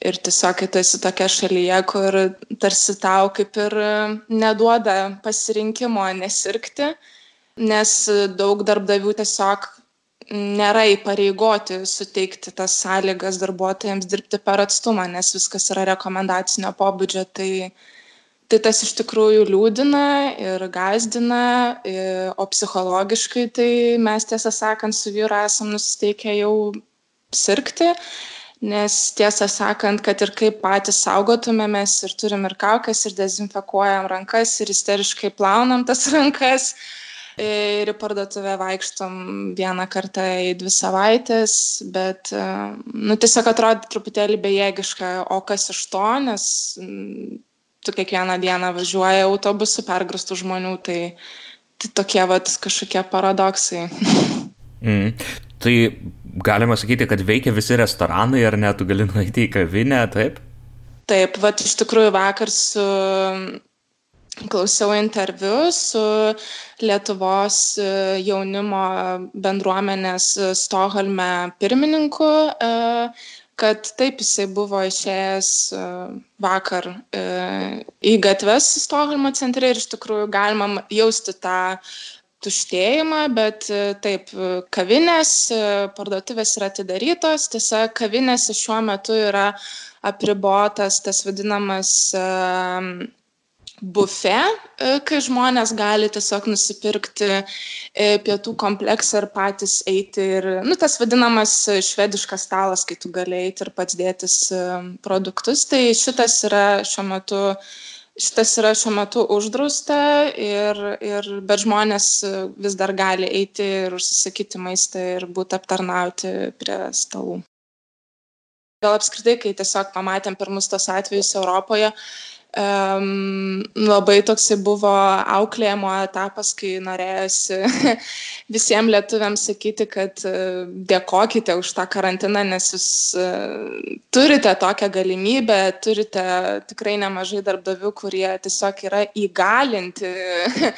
ir tiesiog, kai tu esi tokia šalyje, kur tarsi tau kaip ir neduoda pasirinkimo nesirgti, nes daug darbdavių tiesiog nėra įpareigoti suteikti tas sąlygas darbuotojams dirbti per atstumą, nes viskas yra rekomendacinio pobūdžio. Tai, tai tas iš tikrųjų liūdina ir gazdina, o psichologiškai tai mes tiesą sakant su vyru esam nusiteikę jau sirgti, nes tiesą sakant, kad ir kaip patys saugotumėmės ir turim ir kaukas, ir dezinfekuojam rankas, ir isteriškai plaunam tas *laughs* rankas ir į parduotuvę vaikštom vieną kartą į dvi savaitės, bet, e, nu, tiesiog atrodo truputėlį bejėgiška, o kas iš to, nes mm, tu kiekvieną dieną važiuoji autobusu pergrastų žmonių, tai, tai tokie vat kažkokie paradoksai. *laughs* Mm. Tai galima sakyti, kad veikia visi restoranai, ar net tu gali nueiti į kavinę, taip? Taip, vat iš tikrųjų vakar su klausiau interviu su Lietuvos e, jaunimo bendruomenės Stoholme pirmininku, e, kad taip jisai buvo išėjęs e, vakar e, į gatves Stokholmo centre ir iš tikrųjų galima jausti tą tuštėjimą, bet e, taip, kavinės, parduotuvės yra atidarytos, tiesa, kavinėse šiuo metu yra apribotas tas vadinamas bufe, e, kai žmonės gali tiesiog nusipirkti e, pietų kompleksą ir patys eiti ir, nu, tas vadinamas švediškas stalas, kai tu gali eiti ir pats dėtis e, produktus, tai šitas yra šiuo metu šitas yra šiuo metu uždrausta, ir, ir, bet žmonės vis dar gali eiti ir užsisakyti maistą ir būti aptarnauti prie stalų. Gal apskritai, kai tiesiog pamatėm pirmus tos atvejus Europoje, uh, Um, labai toksai buvo auklėjimo etapas, kai norėjosi *laughs* visiems lietuviams sakyti, kad uh, dėkokite už tą karantiną, nes jūs uh, turite tokią galimybę, turite tikrai nemažai darbdavių, kurie tiesiog yra įgalinti E,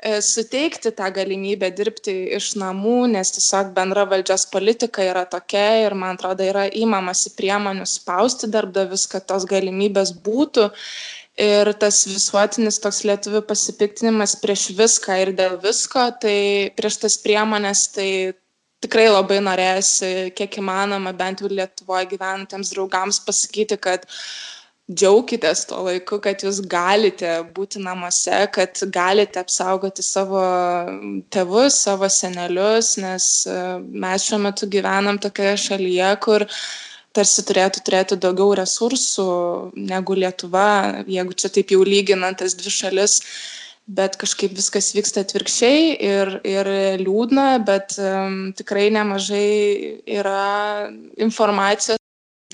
suteikti tą galimybę dirbti iš namų, nes tiesiog bendra valdžios politika yra tokia ir man atrodo yra įmamasi priemonių spausti darbdavius, kad tos galimybės būtų. Ir tas visuotinis toks lietuvių pasipiktinimas prieš viską ir dėl visko, tai prieš tas priemonės, tai tikrai labai norėjusi, kiek įmanoma, bent jau Lietuvoje gyvenantiems draugams pasakyti, kad uh, džiaukitės tuo laiku, kad jūs galite būti namuose, kad galite apsaugoti savo tėvus, savo senelius, nes e, mes šiuo metu gyvenam tokioje šalyje, kur tarsi turėtų turėti daugiau resursų negu Lietuva, jeigu čia taip jau lyginant tas dvi šalis, bet kažkaip viskas vyksta atvirkščiai ir, ir liūdna, bet um, tikrai nemažai yra informacijos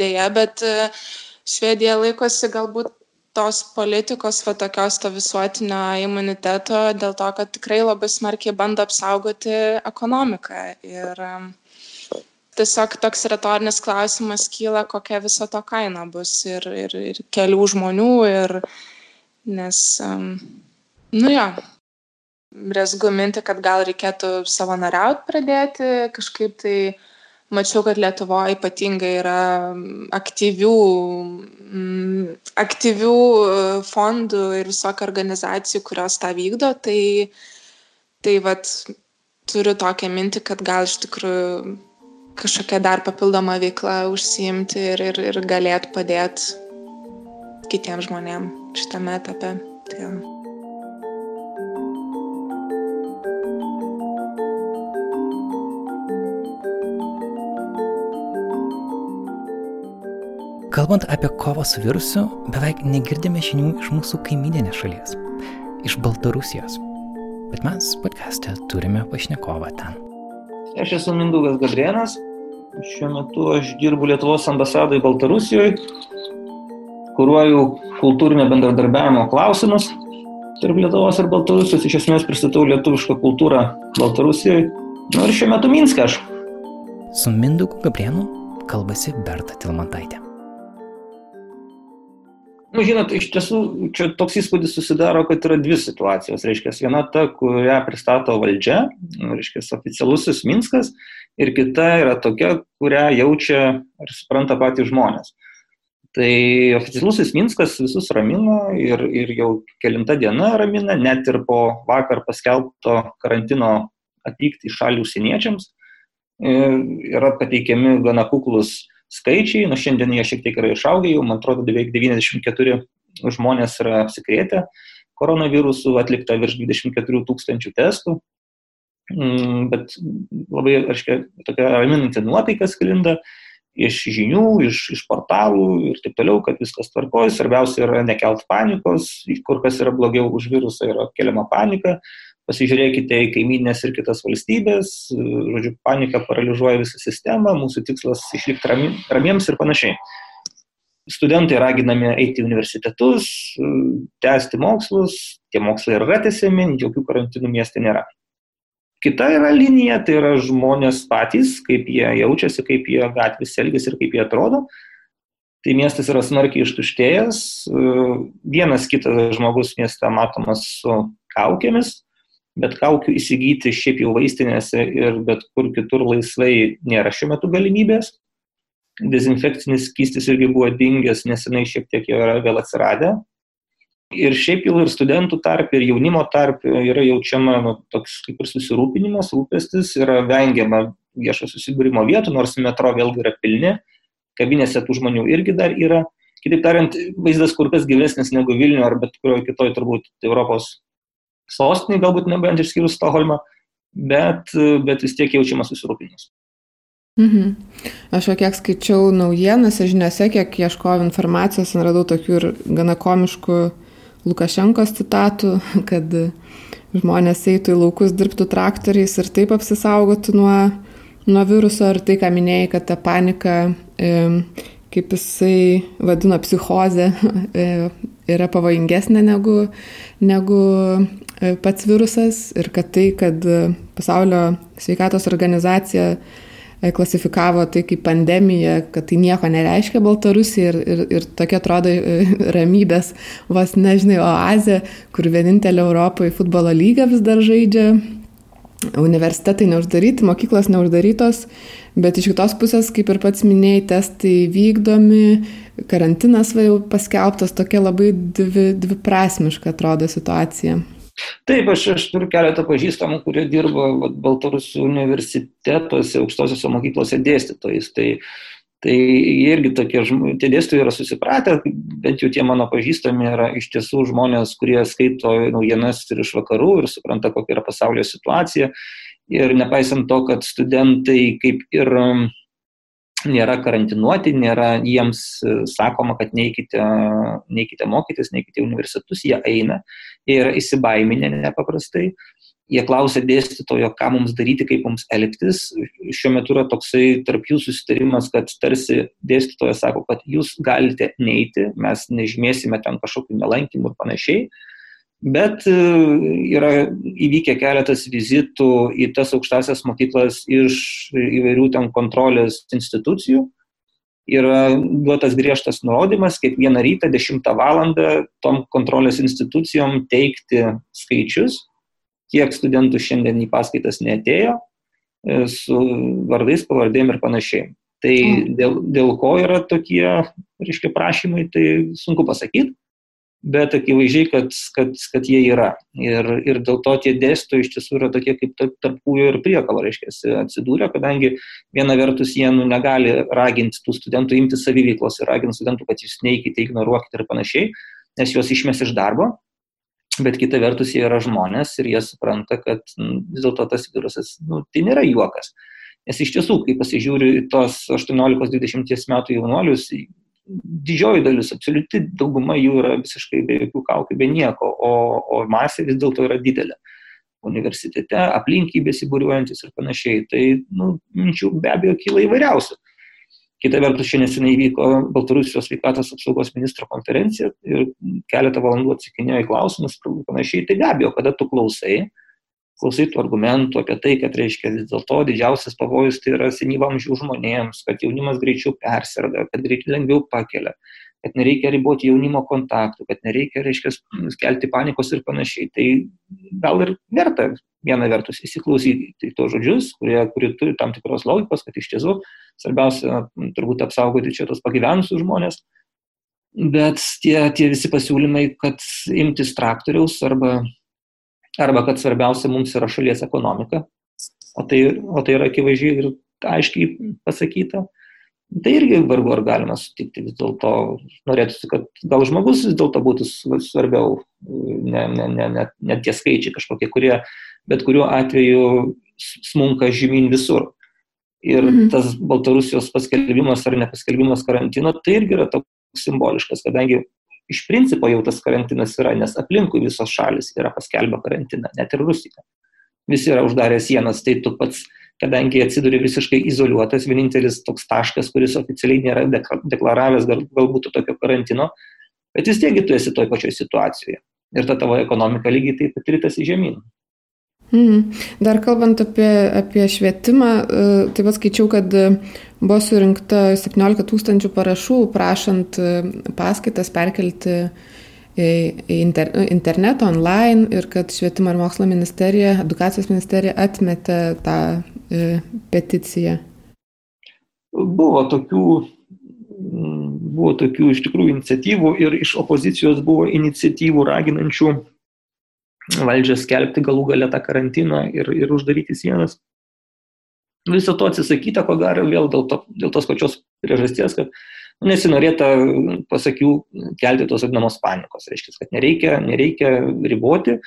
dėja, bet uh, Švedija laikosi galbūt tos politikos, va tokios to visuotinio imuniteto, dėl to, kad tikrai labai smarkiai bando apsaugoti ekonomiką. Ir tiesiog toks retorinis klausimas kyla, kokia viso to kaina bus ir, ir, ir kelių žmonių, ir, nes, nu jo, rezgu minti, kad gal reikėtų savanoriauti pradėti, kažkaip tai mačiau, kad Lietuvoje ypatingai yra aktyvių, aktyvių e, fondų ir visokių organizacijų, kurios tą vykdo, tai, tai vat, turiu tokią mintį, kad gal iš tikrųjų kažkokią dar papildomą veiklą užsiimti ir, ir, ir galėtų padėti kitiems žmonėms šitame etape. Tai, Kalbant apie kovą su virusu, beveik negirdime žinių iš mūsų kaiminės šalies, iš Baltarusijos. Bet mes podcast'e turime pašnekovą ten. Aš esu Mindaugas Gabrienas, šiuo metu aš dirbu Lietuvos ambasadoje Baltarusijoje, kuruoju kultūrinio bendradarbiavimo klausimus tarp Lietuvos ir Baltarusijos, iš esmės pristatau lietuvišką kultūrą Baltarusijoje. Nu ir šiuo metu Minske aš. Su Mindaugu Gabrienu kalbasi Berta Tilmantaitė. Nu, žinot, iš tiesų, čia toks įspūdis susidaro, kad yra dvi situacijos. Reiškia, viena ta, kurią pristato valdžia, reiškia, oficialusis Minskas, ir kita yra tokia, kurią jaučia ir supranta patys žmonės. Tai oficialusis Minskas visus ramino ir, ir jau kelinta diena ramina, net ir po vakar paskelbto karantino atvykti į šalį užsieniečiams. Yra pateikiami gana kuklus skaičiai, nu šiandien jie šiek tiek yra išaugę, jau man atrodo beveik 94 žmonės yra apsikrėtę koronavirusų, atlikta virš 24 tūkstančių testų, mm, bet labai, aiškiai, tokia raminanti nuotaika sklinda iš žinių, iš, iš portalų ir taip toliau, kad viskas tvarkoja. Svarbiausia yra nekelt panikos, kur kas yra blogiau už virusą yra keliama panika, pasižiūrėkite į kaiminės ir kitas valstybės, žodžiu, panika paralyžiuoja visą sistemą, mūsų tikslas išlikti ramiems ir panašiai. Studentai raginami eiti į universitetus, tęsti mokslus, tie mokslai yra tęsiami, jokių karantinų mieste nėra. Kita yra linija, tai yra žmonės patys, kaip jie jaučiasi, kaip jie gatvės elgesi ir kaip jie atrodo. Tai miestas yra smarkiai ištuštėjęs, vienas kitas žmogus mieste matomas su kaukėmis, bet kaukių įsigyti šiaip jau vaistinėse ir bet kur kitur laisvai nėra šiuo metu galimybės. dezinfekcinis skystis irgi buvo dingęs, nesenai šiek tiek jau yra vėl atsiradę. Ir šiaip jau ir studentų tarp, ir jaunimo tarp yra jaučiama nu, toks kaip ir susirūpinimas, rūpestis, yra vengiama viešo susibūrimo vietų, nors metro vėlgi yra pilni, kabinėse tų žmonių irgi dar yra. Kitaip tariant, vaizdas kur kas gyvesnis negu Vilniuje ar bet kurioje kitoje turbūt Europos sostinėje, galbūt nebent išskyrus Stokholmą, bet, bet vis tiek jaučiamas susirūpinimas. Mhm. Aš jau kiek skaičiau naujienas, žiniuose, kiek ieškojau informacijos, radau tokių ir gana komiškų Lukašenkos citatų, *laughs* kad žmonės eitų į laukus, dirbtų traktoriais ir taip apsisaugotų nuo, nuo viruso ir tai, ką minėjai, kad ta panika, kaip jisai vadino, psichozė, *laughs* e, yra pavojingesnė negu, negu e, pats virusas ir kad tai, kad pasaulio sveikatos organizacija E, klasifikavo tai kaip pandemija, kad tai nieko nereiškia Baltarusija ir, ir, ir tokia atrodo e, *laughs* ramybės, vos nežinai, oazė, kur vienintelė Europoje futbolo lyga vis dar žaidžia, universitetai neuždaryti, mokyklos neuždarytos, bet iš kitos pusės, kaip ir pats minėjai, testai vykdomi, karantinas jau paskelbtas, tokia labai dvi, dviprasmiška atrodo situacija. Taip, aš, aš turiu keletą pažįstamų, kurie dirba vat, Baltarusių universitetuose, aukštosiuose mokyklose dėstytojais. Tai, tai irgi tokie, tie dėstytojai yra susipratę, bent jau tie mano pažįstami yra iš tiesų žmonės, kurie skaito naujienas ir iš vakarų ir supranta, kokia yra pasaulio situacija. Ir nepaisant to, kad studentai kaip ir nėra karantinuoti, nėra jiems e, sakoma, kad neikite, neikite mokytis, neikite universitetus, jie eina ir įsibaiminę nepaprastai. Jie klausia dėstytojo, ką mums daryti, kaip mums elgtis. Šiuo metu yra toksai tarp jų susitarimas, kad tarsi dėstytojas sako, kad jūs galite neiti, mes nežymėsime ten kažkokių nelankymų ir panašiai Bet e, yra įvykę keletas vizitų į tas aukštasias mokyklas iš įvairių ten kontrolės institucijų. Yra duotas griežtas nurodymas kiekvieną rytą 10 val. tom kontrolės institucijom teikti skaičius, kiek studentų šiandien į paskaitas neatėjo, e, su vardais, pavardėm ir panašiai. Tai mm. dėl, dėl ko yra tokie, reiškia, prašymai, tai sunku pasakyti bet akivaizdžiai, kad, kad, kad jie yra. Ir, ir dėl to tie dėstytojai iš tiesų yra tokie kaip tarp kūjo ir priekalo, reiškia, atsidūrė, kadangi viena vertus jie nu, negali raginti tų studentų imti savyveiklos ir raginti studentų, kad jūs neikite, ignoruokite ir panašiai, nes juos išmes iš darbo. Bet kita vertus jie yra žmonės ir jie supranta, kad nu, vis dėlto tas virusas, nu, tai nėra juokas. Nes iš tiesų, kai pasižiūriu tos 18-20 metų jaunuolius, didžioji dalis, absoliuti dauguma jų yra visiškai be jokių kaukių, be nieko, o, o masė vis dėlto yra didelė. Universitete, aplinkį besibūriuojantis ir panašiai. Tai nu, minčių be abejo kyla įvairiausių. Kita vertus, šiandien neseniai vyko Baltarusijos sveikatos apsaugos ministro konferencija ir keletą valandų atsakinėjo į klausimus ir panašiai. Tai be abejo, kada tu klausai, klausai tų argumentų apie tai, kad reiškia vis dėlto didžiausias pavojus tai yra senyvamžių žmonėms, kad jaunimas greičiau persirda, kad greičiau lengviau pakelia, kad nereikia riboti jaunimo kontaktų, kad nereikia, reiškia, skelti panikos ir panašiai. Tai gal ir verta viena vertus įsiklausyti į tos žodžius, kurie, kurie turi tam tikros logikos, kad iš tiesų svarbiausia turbūt apsaugoti čia tos pagyvenusius žmonės. Bet tie, tie visi pasiūlymai, kad imtis traktoriaus arba arba kad svarbiausia mums yra šalies ekonomika, o tai, o tai yra akivaizdžiai ir aiškiai pasakyta, tai irgi vargu ar galima sutikti vis dėlto, norėtųsi, kad gal žmogus vis dėlto būtų svarbiau, ne, ne, ne, ne, ne tie skaičiai kažkokie, kurie bet kuriuo atveju smunka žemyn visur. Ir mhm. tas Baltarusijos paskelbimas ar nepaskelbimas karantino, tai irgi yra toks simboliškas, kadangi iš principo jau tas karantinas yra, nes aplinkui visos šalis yra paskelbę karantiną, net ir Rusija. Visi yra uždarę sienas, tai tu pats, kadangi atsiduri visiškai izoliuotas, vienintelis toks taškas, kuris oficialiai nėra deklaravęs gal, galbūt tokio karantino, bet vis tiek tu esi toj pačioj situacijoje. Ir ta tavo ekonomika lygiai taip pat rytasi žemyn. Mm. Dar kalbant apie, apie švietimą, e, taip pat skaičiau, kad e, buvo surinkta 17 tūkstančių parašų prašant e, paskaitas perkelti inter, internetą, online ir kad švietimo ir mokslo ministerija, edukacijos ministerija atmetė tą peticiją. buvo tokių, buvo tokių iš tikrųjų iniciatyvų ir iš opozicijos buvo iniciatyvų raginančių valdžią skelbti galų galę tą karantiną ir, ir uždaryti sienas. Viso to atsisakyta, ko gero, vėl dėl, to, dėl tos pačios priežasties, kad nu, nesinorėta, pasakiau, kelti tos vadinamos panikos. Reiškia, kad nereikia, nereikia riboti.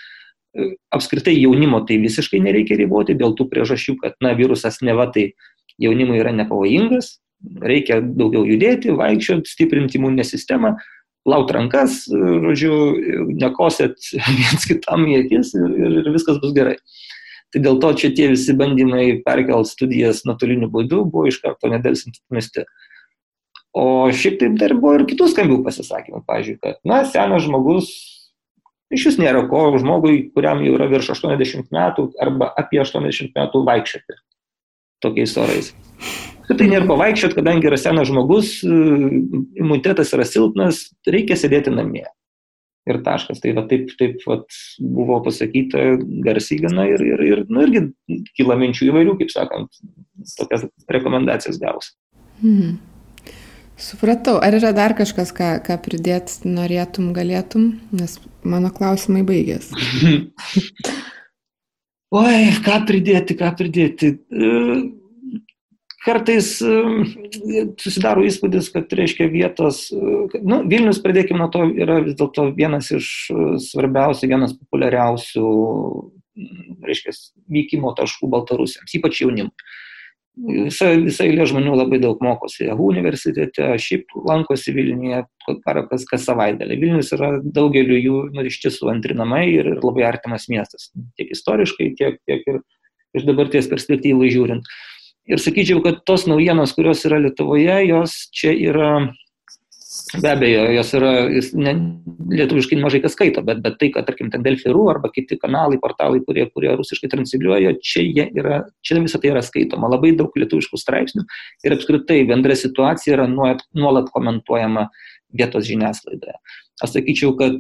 Apskritai jaunimo tai visiškai nereikia riboti dėl tų priežasčių, kad na, virusas neva tai jaunimui yra nepavojingas, reikia daugiau judėti, vaikščioti, stiprinti imuninę sistemą, plaut rankas, žodžiu, nekosėt *laughs* viens kitam į akis ir, ir, ir viskas bus gerai. Tai dėl to čia tie visi bandymai perkelt studijas nuotoliniu būdu buvo iš karto nedelsint atmesti. O šiaip taip dar buvo ir kitų skambių pasisakymų, pavyzdžiui, kad, na, senas žmogus, iš vis nėra ko žmogui, kuriam jau yra virš 80 metų arba apie 80 metų vaikščioti tokiais orais. Kad tai nėra ko vaikščioti, kadangi yra senas žmogus, imunitetas yra silpnas, reikia sėdėti namie ir taškas. Tai va, taip, taip va, buvo pasakyta garsiai gana ir, ir, ir nu, irgi kyla minčių įvairių, kaip sakant, tokias rekomendacijas gaus. Hmm. Supratau, ar yra dar kažkas, ką, ką pridėti norėtum, galėtum, nes mano klausimai baigės. *laughs* Oi, ką pridėti, ką pridėti kartais susidaro įspūdis, kad reiškia vietos, nu, Vilnius, pradėkime nuo to, yra vis dėlto vienas iš svarbiausių, vienas populiariausių, reiškia, vykimo taškų Baltarusiams, ypač jaunimui. Visa, visa eilė žmonių labai daug mokosi JAHU universitete, šiaip lankosi Vilniuje kas, kas savaitgalį. Vilnius yra daugeliu jų nu, iš tiesų antrinamai ir, ir labai artimas miestas, tiek istoriškai, tiek, tiek ir iš dabarties perspektyvų žiūrint. Uh, Ir sakyčiau, kad tos naujienos, kurios yra Lietuvoje, jos čia yra, be abejo, jos yra, ne, lietuviškai mažai kas skaito, bet, bet tai, kad, tarkim, ten Delfiru arba kiti kanalai, portalai, kurie, kurie rusiškai transliuoja, čia, yra, čia visą tai yra skaitoma. Labai daug lietuviškų straipsnių ir apskritai bendra situacija yra nuolat, nuolat komentuojama vietos žiniasklaidoje. Aš sakyčiau, kad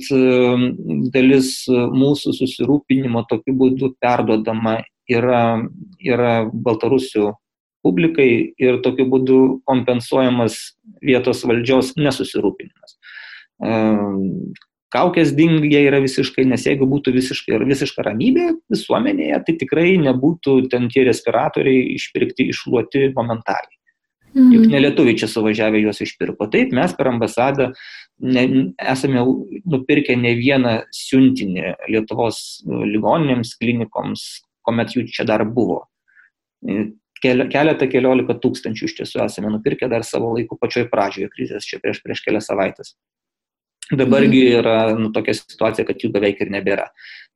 dalis mūsų susirūpinimo tokiu būdu perdodama yra, yra Baltarusių publikai ir tokiu būdu kompensuojamas vietos valdžios nesusirūpinimas. Ehm, kaukės dingia yra visiškai, nes jeigu būtų visiškai, visiška ramybė visuomenėje, tai tikrai nebūtų ten tie respiratoriai išpirkti, išluoti momentaliai. Mhm. Juk nelietuviai čia suvažiavę juos išpirko. Taip, mes per ambasadą ne, esame nupirkę ne vieną siuntinį Lietuvos ligoninėms, klinikoms, kuomet jų čia dar buvo keletą keliolika tūkstančių iš tiesų esame nupirkę dar savo laiku pačioj pradžioje krizės, čia prieš, prieš kelias savaitės. Dabargi mhm. yra nu, tokia situacija, kad jų beveik ir nebėra.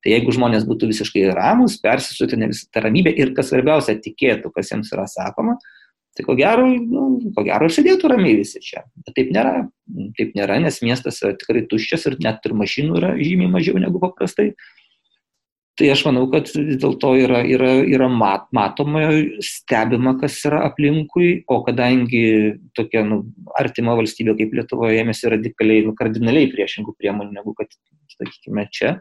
Tai jeigu žmonės būtų visiškai ramus, persisutinę visą tą ramybę ir kas svarbiausia, tikėtų, kas jiems yra sakoma, tai ko gero, nu, ko gero sėdėtų ramiai visi čia. Bet taip nėra. Taip nėra, nes miestas yra tikrai tuščias ir net ir mašinų yra žymiai mažiau negu paprastai. Tai aš manau, kad vis dėlto yra, yra, yra mat, matoma, stebima, kas yra aplinkui, o kadangi tokia nu, artima valstybė kaip Lietuvoje ėmėsi radikaliai, nu, kardinaliai priešingų priemonių negu kad, sakykime, čia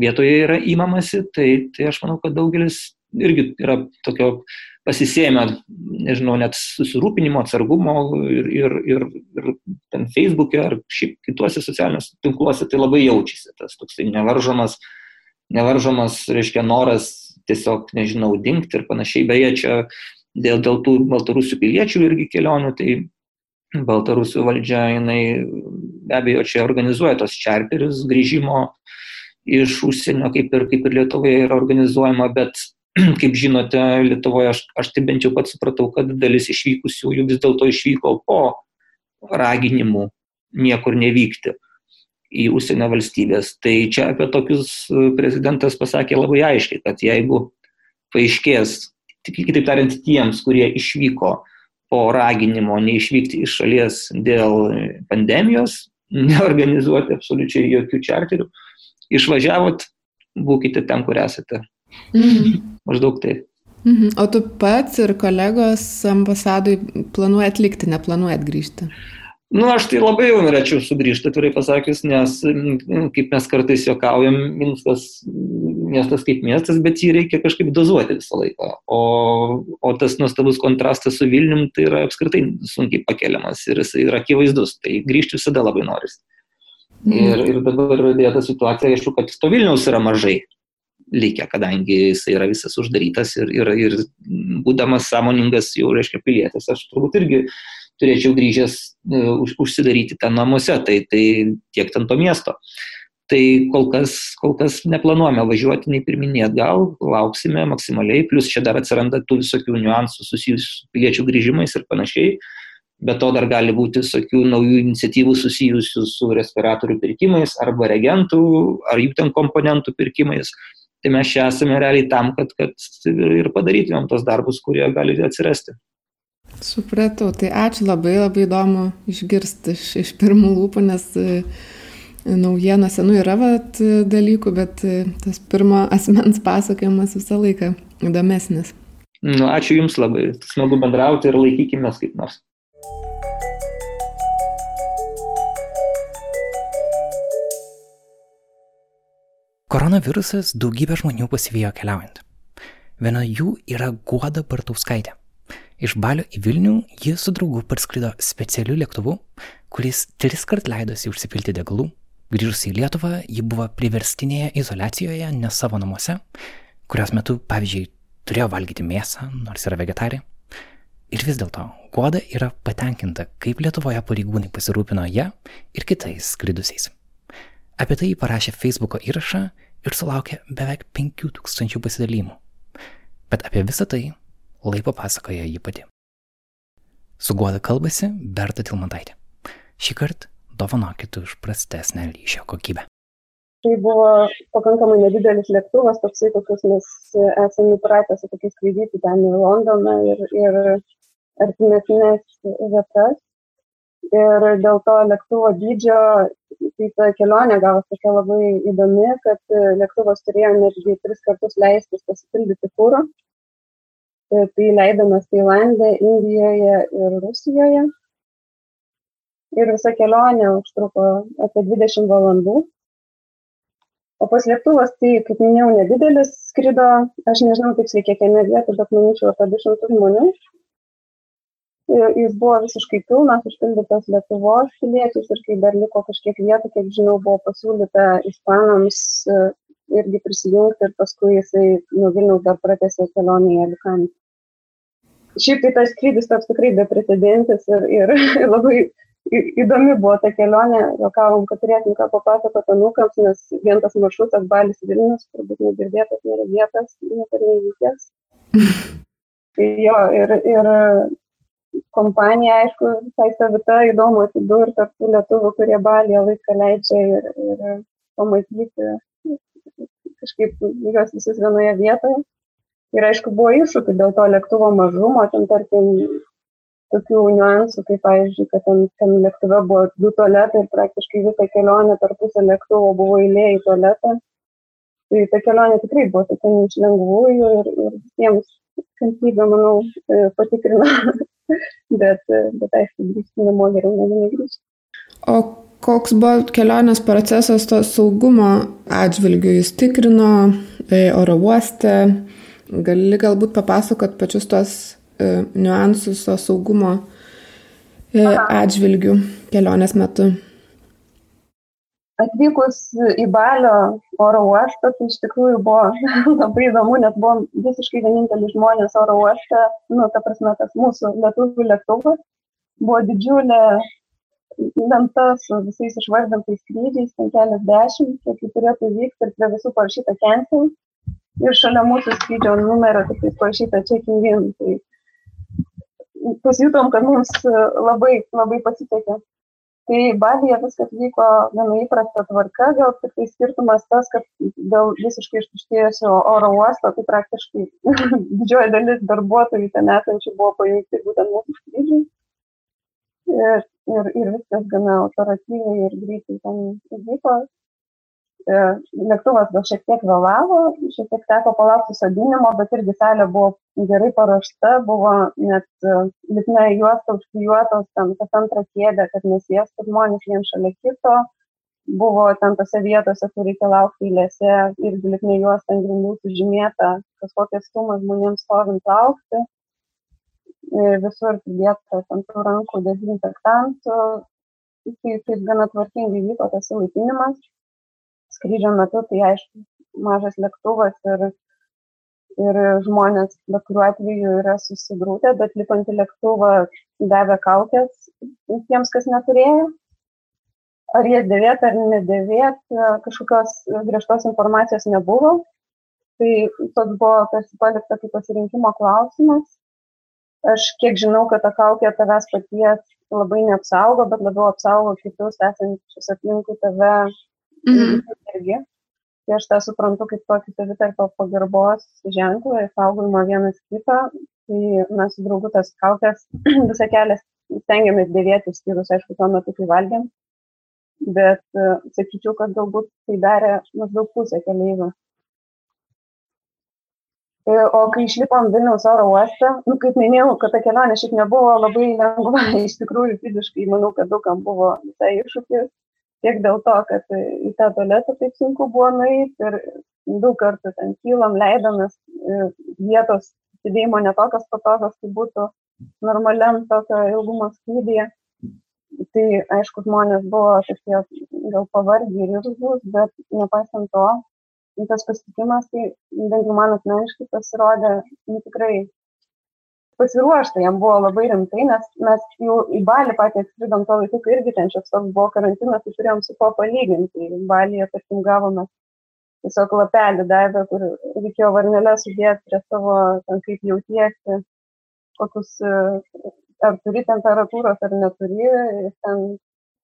vietoje yra įmamasi, tai, tai aš manau, kad daugelis irgi yra tokio pasisėmę, nežinau, net susirūpinimo, atsargumo ir, ir, ir, ir ten Facebook'e ar šiaip kituose socialiniuose tinkluose tai labai jaučiasi tas toksai nevaržomas nevaržomas, reiškia, noras tiesiog, nežinau, dinkti ir panašiai. Beje, čia dėl, dėl tų baltarusių piliečių irgi kelionių, tai baltarusių valdžia, jinai be abejo čia organizuoja tos čarterius grįžimo iš užsienio, kaip ir, kaip ir Lietuvoje yra organizuojama, bet *clears throat* kaip žinote, Lietuvoje aš, aš tai bent jau pats supratau, kad dalis išvykusiųjų vis dėlto išvyko po raginimų niekur nevykti į užsienio valstybės. Tai čia apie tokius e, prezidentas pasakė labai aiškiai, kad jeigu paaiškės, kitaip tariant, tiems, kurie išvyko po raginimo neišvykti iš šalies dėl pandemijos, *laughs* neorganizuoti absoliučiai jokių čarterių, išvažiavot, būkite ten, kur esate. Mhm. Maždaug taip. Mhm. O tu pats ir kolegos ambasadui planuojat likti, neplanuojat grįžti? Nu, aš tai labai jau norėčiau sugrįžti, turiu pasakius, nes, kaip mes kartais juokaujam, Minskas miestas kaip miestas, bet jį reikia kažkaip dozuoti visą laiką. O, o tas nuostabus kontrastas su Vilnium tai yra apskritai sunkiai pakeliamas ir jis yra akivaizdus, tai grįžti visada labai norisi. Mm. Ir, ir dabar dėja ta situacija, aišku, kad to Vilniaus yra mažai likę, kadangi jis yra visas uždarytas ir, ir, ir būdamas sąmoningas jau, reiškia, pilietis, aš turbūt irgi turėčiau grįžęs uh, užsidaryti ten namuose, tai, tai tiek ten to miesto. Tai kol kas, kol kas neplanuojame važiuoti nei pirminį atgal, lauksime maksimaliai, plus čia dar atsiranda tų visokių niuansų susijusių su piliečių grįžimais ir panašiai. Be to dar gali būti visokių naujų iniciatyvų susijusių su respiratorių pirkimais arba reagentų ar jų ten komponentų pirkimais. Tai mes čia esame realiai tam, kad, kad ir padarytumėm tos darbus, kurie gali atsirasti. Supratau, tai ačiū labai, labai įdomu išgirsti iš, iš pirmų lūpų, nes naujienose, nu yra vat, dalykų, bet e, tas pirmo *laughs* asmens pasakojimas visą laiką įdomesnis. Nu, ačiū Jums labai, smagu bendrauti ir laikykime kaip nors. Koronavirusas daugybę žmonių pasivijo keliaujant. Viena jų yra Guoda Bartauskaitė. Iš Balio į Vilnių ji su draugu parskrido specialiu lėktuvu, kuris tris kart leidosi užsipilti degalų Grįžusi į Lietuvą, ji buvo priverstinėje izolacijoje, ne savo namuose, kurios metu, pavyzdžiui, turėjo valgyti mėsą, nors yra vegetarė. Ir vis dėlto, Guoda yra patenkinta, kaip Lietuvoje pareigūnai pasirūpino ją ir kitais skridusiais. Apie tai parašė Facebook'o įrašą ir sulaukė beveik 5000 pasidalymų. Bet apie visą tai lai papasakoja ji pati. Su Guoda kalbasi Berta Tilmantaitė. Šį kartą dovanokit už prastesnę ryšio kokybę. Tai buvo pakankamai nedidelis lėktuvas, toksai, kokius mes esame įpratę su tokiais skraidyti ten į Londoną ir, ir artimesnės vietas. Ir dėl to lėktuvo dydžio, tai ta kelionė gavosi tokia labai įdomi, kad lėktuvas turėjo netgi tris kartus leistis pasipildyti kūro. Tai leidomės Tailandė, Indijoje ir Rusijoje ir visa kelionė užtruko apie 20 valandų. O pas lėktuvas, tai, kaip minėjau, nedidelis skrido, aš nežinau tiksliai kiek jame vietų, bet manyčiau apie 200 žmonių. Ir jis buvo visiškai pilnas, užpildytas Lietuvos piliečiais ir kai dar liko kažkiek vietų, kiek žinau, buvo pasiūlyta ispanams irgi prisijungti ir paskui jisai nuo Vilniaus dar pratęsė kelionę į Alicantę. Šiaip tai tas skrydis toks tikrai beprecedentis ir, ir *laughs* labai įdomi buvo ta kelionė, juokavom, kad turėtum ką papasakoti anūkams, nes vien tas maršrutas Balis Vilnius, turbūt negirdėtas, neregėtas, niekur neįvykęs. *laughs* jo, ir, ir kompanija, aišku, visai savita, įdomu atsidurti tarp tų lietuvų, kurie Balėje laiką leidžia ir, ir pamatyti kažkaip juos visus vienoje vietoje. Ir aišku, buvo iššūkių dėl to lėktuvo mažumo, ten tarkim tokių niuansų, kaip pavyzdžiui, kad ten, ten lėktuve buvo du tualetai ir praktiškai visą kelionę per pusę lėktuvo buvo eilė į tualetą. Tai ta kelionė tikrai buvo tokia iš lengvųjų ir, ir visiems kantrybė, manau, e, patikrina. *laughs* bet, e, bet aišku, grįžti namo geriau negu negrįžti. O koks buvo kelionės procesas to saugumo atžvilgiu? Jis tikrino e, oro uoste. Gali galbūt papasakot pačius tos E, niuansus to saugumo e, atžvilgių kelionės metu? Atvykus į Balio oro uostą, tai iš tikrųjų buvo *laughs* labai įdomu, nes buvom visiškai vieninteliai žmonės oro uoste, nu, ta prasme, tas mūsų lietuvių lėktuvas buvo didžiulė lenta su visais išvardintais skrydžiais, ten keliasdešimt, kiek turėtų vykti ir prie visų parašyta cancel. Ir šalia mūsų skrydžio numerio tik tai parašyta checking in. Tai pasijutom, kad mums e, labai, labai pasisekė. Tai Balyje viskas vyko gana įprasta tvarka, gal tik tai skirtumas tas, kad dėl visiškai ištuštėjusio oro uosto, tai praktiškai *laughs* didžioji dalis darbuotojų ten esančių buvo pajungti būtent mūsų skrydžiui. Ir, ir, ir viskas gana operatyviai ir greitai ten įvyko. E, lėktuvas gal šiek tiek vėlavo, šiek tiek teko palaukti sodinimo, bet irgi salė buvo gerai paruošta, buvo net e, lipna juosta užklijuotos ten kas antrą kėdę, kad nesėstų žmonės vien šalia kito. buvo ten tose vietose, kur reikia laukti eilėse, irgi liknai juos ten grindų sužymėta, kažkokia suma žmonėms stovint laukti. Visur pridėta ant tų rankų dezinfektantų. Tai taip gana tvarkingai vyko tas įlaipinimas. Skrydžio metu tai aišku, mažas lėktuvas ir, ir žmonės bet kuriuo atveju yra susigrūtę, bet lipant į lėktuvą davė kaukės tiems, kas neturėjo ar jas dėvėt ar nedėvėt, kažkokios griežtos informacijos nebuvo. Tai toks buvo tarsi palikta kaip pasirinkimo klausimas. Aš kiek žinau, kad ta kaukė tavęs paties labai neapsaugo, bet labiau apsaugo kitus esančius aplinkui tave mhm. irgi. Tai aš tą suprantu kaip tokį savitarpio pagarbos ženklą, saugojimo vienas kitą. Tai mes su draugu tas kaukės *clears throat* visą kelią stengiamės dėvėti, skyrus, aišku, tuo metu, kai valgėm bet e, sakyčiau, kad galbūt tai darė maždaug pusę keleivių. E, o kai išlipom Vilniaus oro uostą, nu, kaip minėjau, kad ta kelionė šiaip nebuvo labai lengva, *laughs* iš tikrųjų fiziškai manau, kad daugam buvo visai iššūkis, tiek dėl to, kad į tą tualetą taip sunku buvo nueiti ir daug kartų ten kylam, leidomės e, vietos sėdėjimo netokios patogios, kaip būtų normaliam tokio ilgumo skrydyje tai aišku žmonės buvo tokie gal pavargę ir irzlus, bet nepaisant to, tas pasitikimas, tai bent jau man asmeniškai pasirodė nu, tikrai pasiruošta, jam buvo labai rimtai, nes mes jau į Balį patį atskridom to laiku, kai irgi ten šioks toks buvo karantinas, tai turėjom su ko palyginti. Balyje, tarkim, gavome tiesiog lapelį davę, kur reikėjo varnelę sudėti prie savo, ten kaip jautiesi, kokius ar turi temperatūros ar neturi, ir ten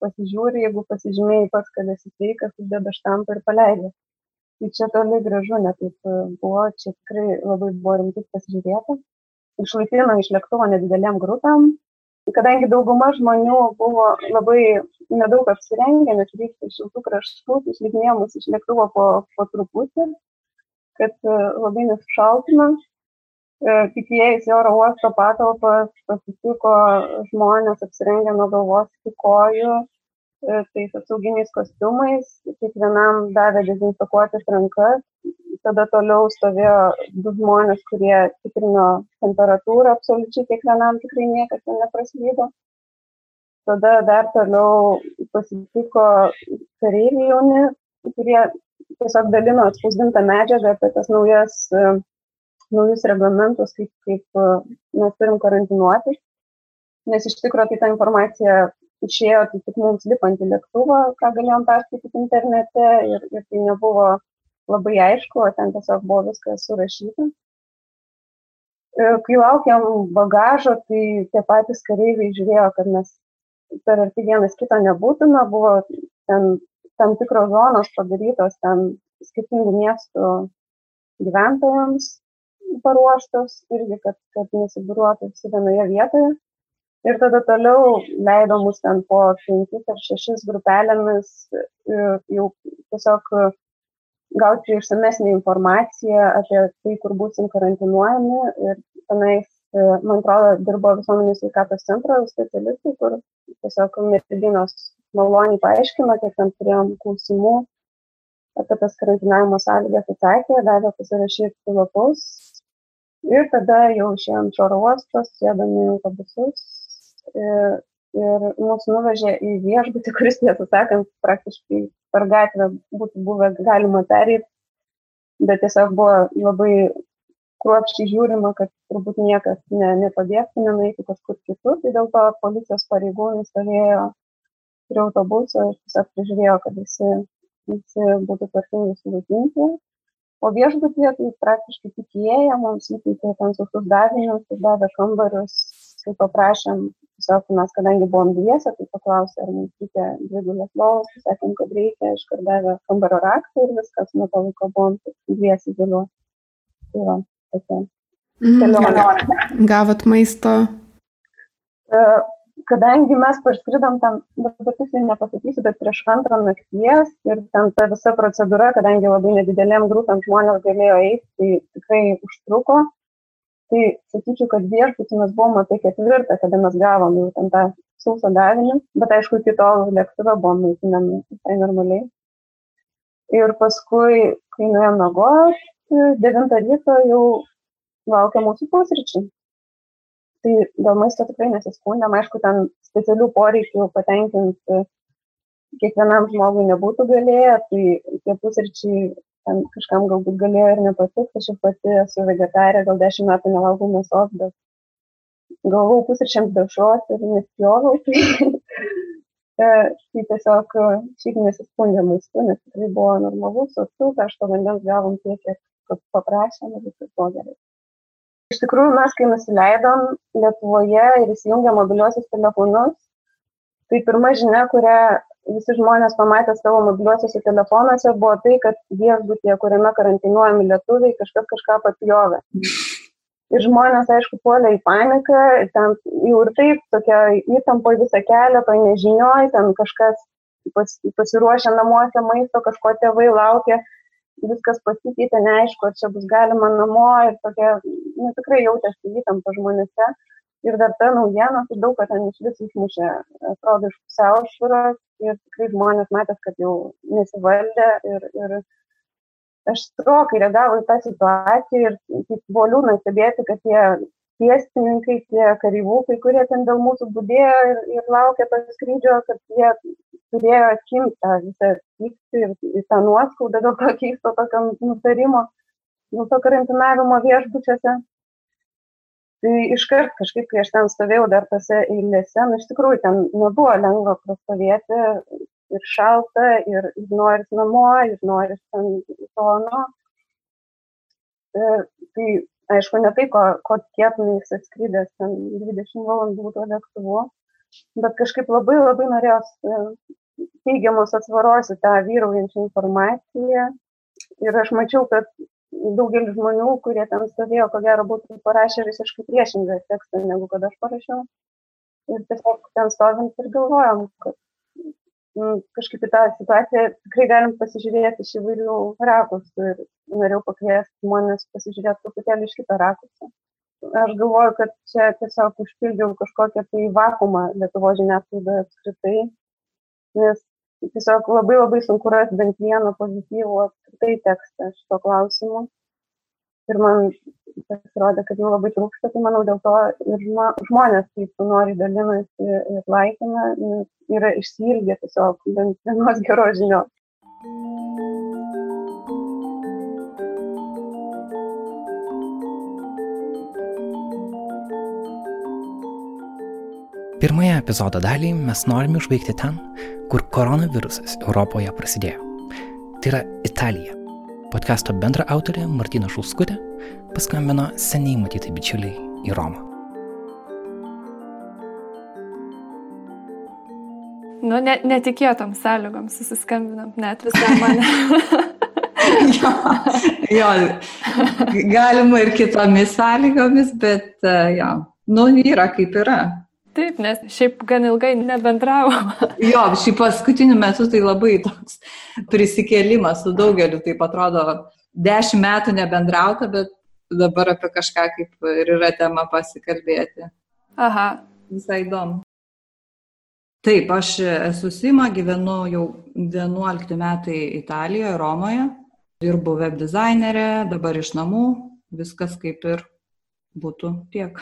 pasižiūri, jeigu pasižymėjai pats, kad esi sveikas, uždeda štampą ir paleidži. Tai čia toli gražu netaip e, buvo, čia tikrai labai buvo rimtai pasižiūrėta. Išlaipino iš lėktuvo nedidelėm grupėm, kadangi dauguma žmonių buvo labai nedaug apsirengę, nes vyksta iš šiltų kraštų, tai išlipinėjo mus iš lėktuvo po, po truputį, kad e, labai nesušaltume. E, tik įėjus į oro uosto patalpas pasitiko žmonės apsirengę nuo galvos iki kojų tais apsauginiais kostiumais, kiekvienam davė dezinfekuotis rankas, tada toliau stovėjo du žmonės, kurie tikrino temperatūrą absoliučiai kiekvienam, tikrai niekas ten nepraslydo. Tada dar toliau pasitiko kareiviai jauni, kurie tiesiog dalino atspausdintą medžiagą apie tas naujas naujus reglamentus, kaip, kaip e, mes turim karantinuotis, nes iš tikrųjų tai ta informacija išėjo tai tik mums lipant į lėktuvą, ką galėjom perskaityti internete ir, ir tai nebuvo labai aišku, o ten tiesiog buvo viskas surašyta. E, kai laukiam bagažo, tai tie patys kareiviai žiūrėjo, kad mes per arti vienas kito nebūtume, buvo ten tam tikros zonos padarytos ten skirtingų miestų gyventojams, paruoštos irgi, kad, kad nesibūruotų visi vienoje vietoje. Ir tada toliau leido mus ten po penkis ar šešis grupelėmis jau tiesiog gauti išsamesnį informaciją apie tai, kur būsim karantinuojami. Ir tenais, man atrodo, dirbo visuomenės sveikatos centro specialistai, kur tiesiog merginos maloniai paaiškino, kiek ten turėjom klausimų apie tas karantinavimo sąlygas atsakė, davė pasirašyti lapus Ir tada jau išėjom iš oro uosto, sėdami autobusus ir, ir mūsų nuvežė į viešbutį, kuris, tiesą sakant, praktiškai per gatvę būtų buvę galima perėti, bet tiesiog buvo labai kruopščiai žiūrima, kad turbūt niekas ne, nepabėgtų, nenueitų kažkur kitur, tai dėl to policijos pareigūnai stovėjo prie autobuso ir tiesiog prižiūrėjo, kad visi, visi būtų tvarkingai sulaikinti o viešbutyje tai praktiškai tik įėję mums įteikė ten visus davinius davė kambarius kai paprašėm tiesiog mes kadangi buvom dviese tai paklausė ar mums reikia dvigulės lovos pasakėm kad reikia iškart davė kambario raktą ir viskas nuo to laiko buvom dviese izoliuoti tai va tokia kelionė. Gavot maisto? E, kadangi mes parskridom ten, dabar tiksliai nepasakysiu, bet prieš antrą nakties ir ten ta visa procedūra, kadangi labai nedidelėm grupėm žmonės galėjo eiti, tai tikrai užtruko. Tai sakyčiau, kad viešbutį mes buvom apie ketvirtą, kada mes gavom jau ten tą sauso davinį, bet aišku, iki tol lėktuve buvom maitinami visai normaliai. Ir paskui, kai nuėjom mėgoti, 9 ryto jau laukia mūsų pusryčiai. Tai dėl maisto tikrai nesiskundėm, aišku, ten specialių poreikių patenkinti kiekvienam žmogui nebūtų galėję, tai tie pusryčiai ten kažkam galbūt galėjo ir nepatikti, aš jau pati esu vegetarė, gal dešimt metų nevalgau mėsos, bet galvau pusryčiams dešros ir nespjovau, tai, *laughs* e, tai tiesiog e, šiaip nesiskundė maistu, nes tikrai buvo normalu, sotu, karšto vandens gavom tiek, kiek paprašėm ir viskas buvo gerai. Iš tikrųjų, mes kai nusileidom Lietuvoje ir įsijungėm mobiliuosius telefonus, tai pirma žinia, kurią visi žmonės pamatę savo mobiliuosiuose telefonuose buvo tai, kad viešbutyje, kuriame karantinuojami lietuviai, kažkas kažką papjovė. Ir žmonės, aišku, puolė į paniką, ten jau ir taip tokia įtampo visą kelią, to nežinioj, ten kažkas pas, pasiruošę namuose maisto, kažko tėvai laukia, viskas pasikeitė, neaišku, ar čia bus galima namo ir tokia, nu, tikrai jautėsi įtampa žmonėse. Ir dar ta naujiena, tai daug, kad ten iš vis išmušė, atrodo, iš pusiaušvaros ir tikrai žmonės matęs, kad jau nesivaldė ir, ir aš strokai reagavau į tą situaciją ir taip buvo liūdna stebėti, kad tie pėstininkai, tie kareivukai, kurie ten dėl mūsų būdėjo ir, ir laukė to skrydžio, kad jie turėjo atimti tą visą pyktį ir, ir tą nuoskaudą dėl to keisto tokio nutarimo, dėl to karantinavimo viešbučiuose. Tai iškart kažkaip, kai aš ten stovėjau dar tose eilėse, nu iš tikrųjų ten nebuvo lengva prastovėti, ir šalta, ir, noris namo, ir noris ten to, nu. E, tai aišku, ne tai, ko, ko tikėtumės atskridęs ten 20 valandų to lėktuvu, bet kažkaip labai labai norėjos e, teigiamos atsvaros į tą vyraujančią informaciją. Ir aš mačiau, kad daugelis žmonių, kurie ten stovėjo, ko gero būtų parašę visiškai priešingą tekstą, negu kad aš parašiau. Ir tiesiog ten stovint ir galvojom, kad kažkaip į tą situaciją tikrai galim pasižiūrėti iš įvairių rakursų ir norėjau pakviesti žmonės pasižiūrėti truputėlį iš kito rakurso. Aš galvoju, kad čia tiesiog užpildžiau kažkokią tai vakumą Lietuvo žiniasklaidoje apskritai, nes tiesiog labai labai sunku rasti bent vieną pozityvų apskritai tekstą šito klausimu. Ir man pasirodė, kad jų labai trūksta, tai manau dėl to ir žmonės taip nori dalinasi ir laikina, yra išsilgę tiesiog bent vienos geros žinios. Pirmąją epizodo dalį mes norime užbaigti ten, kur koronavirusas Europoje prasidėjo. Tai yra Italija. Podkasto bendra autorė Martina Šulskutė paskambino seniai matyti bičiuliai į Romą. Nu, ne, netikėtom sąlygom susiskambinam, net visą mane. *laughs* *laughs* jo, jo, galima ir kitomis sąlygomis, bet jo, nu, yra kaip yra. Taip, nes šiaip gan ilgai nebendravom. *laughs* jo, šį paskutiniu metu tai labai toks prisikėlimas su daugeliu, tai atrodo, dešimt metų nebendrauta, bet dabar apie kažką kaip ir yra tema pasikalbėti. Aha. Visai įdomu. Taip, aš esu Sima, gyvenu jau 11 metai Italijoje, Romoje, dirbu web dizainerė, dabar iš namų, viskas kaip ir būtų tiek.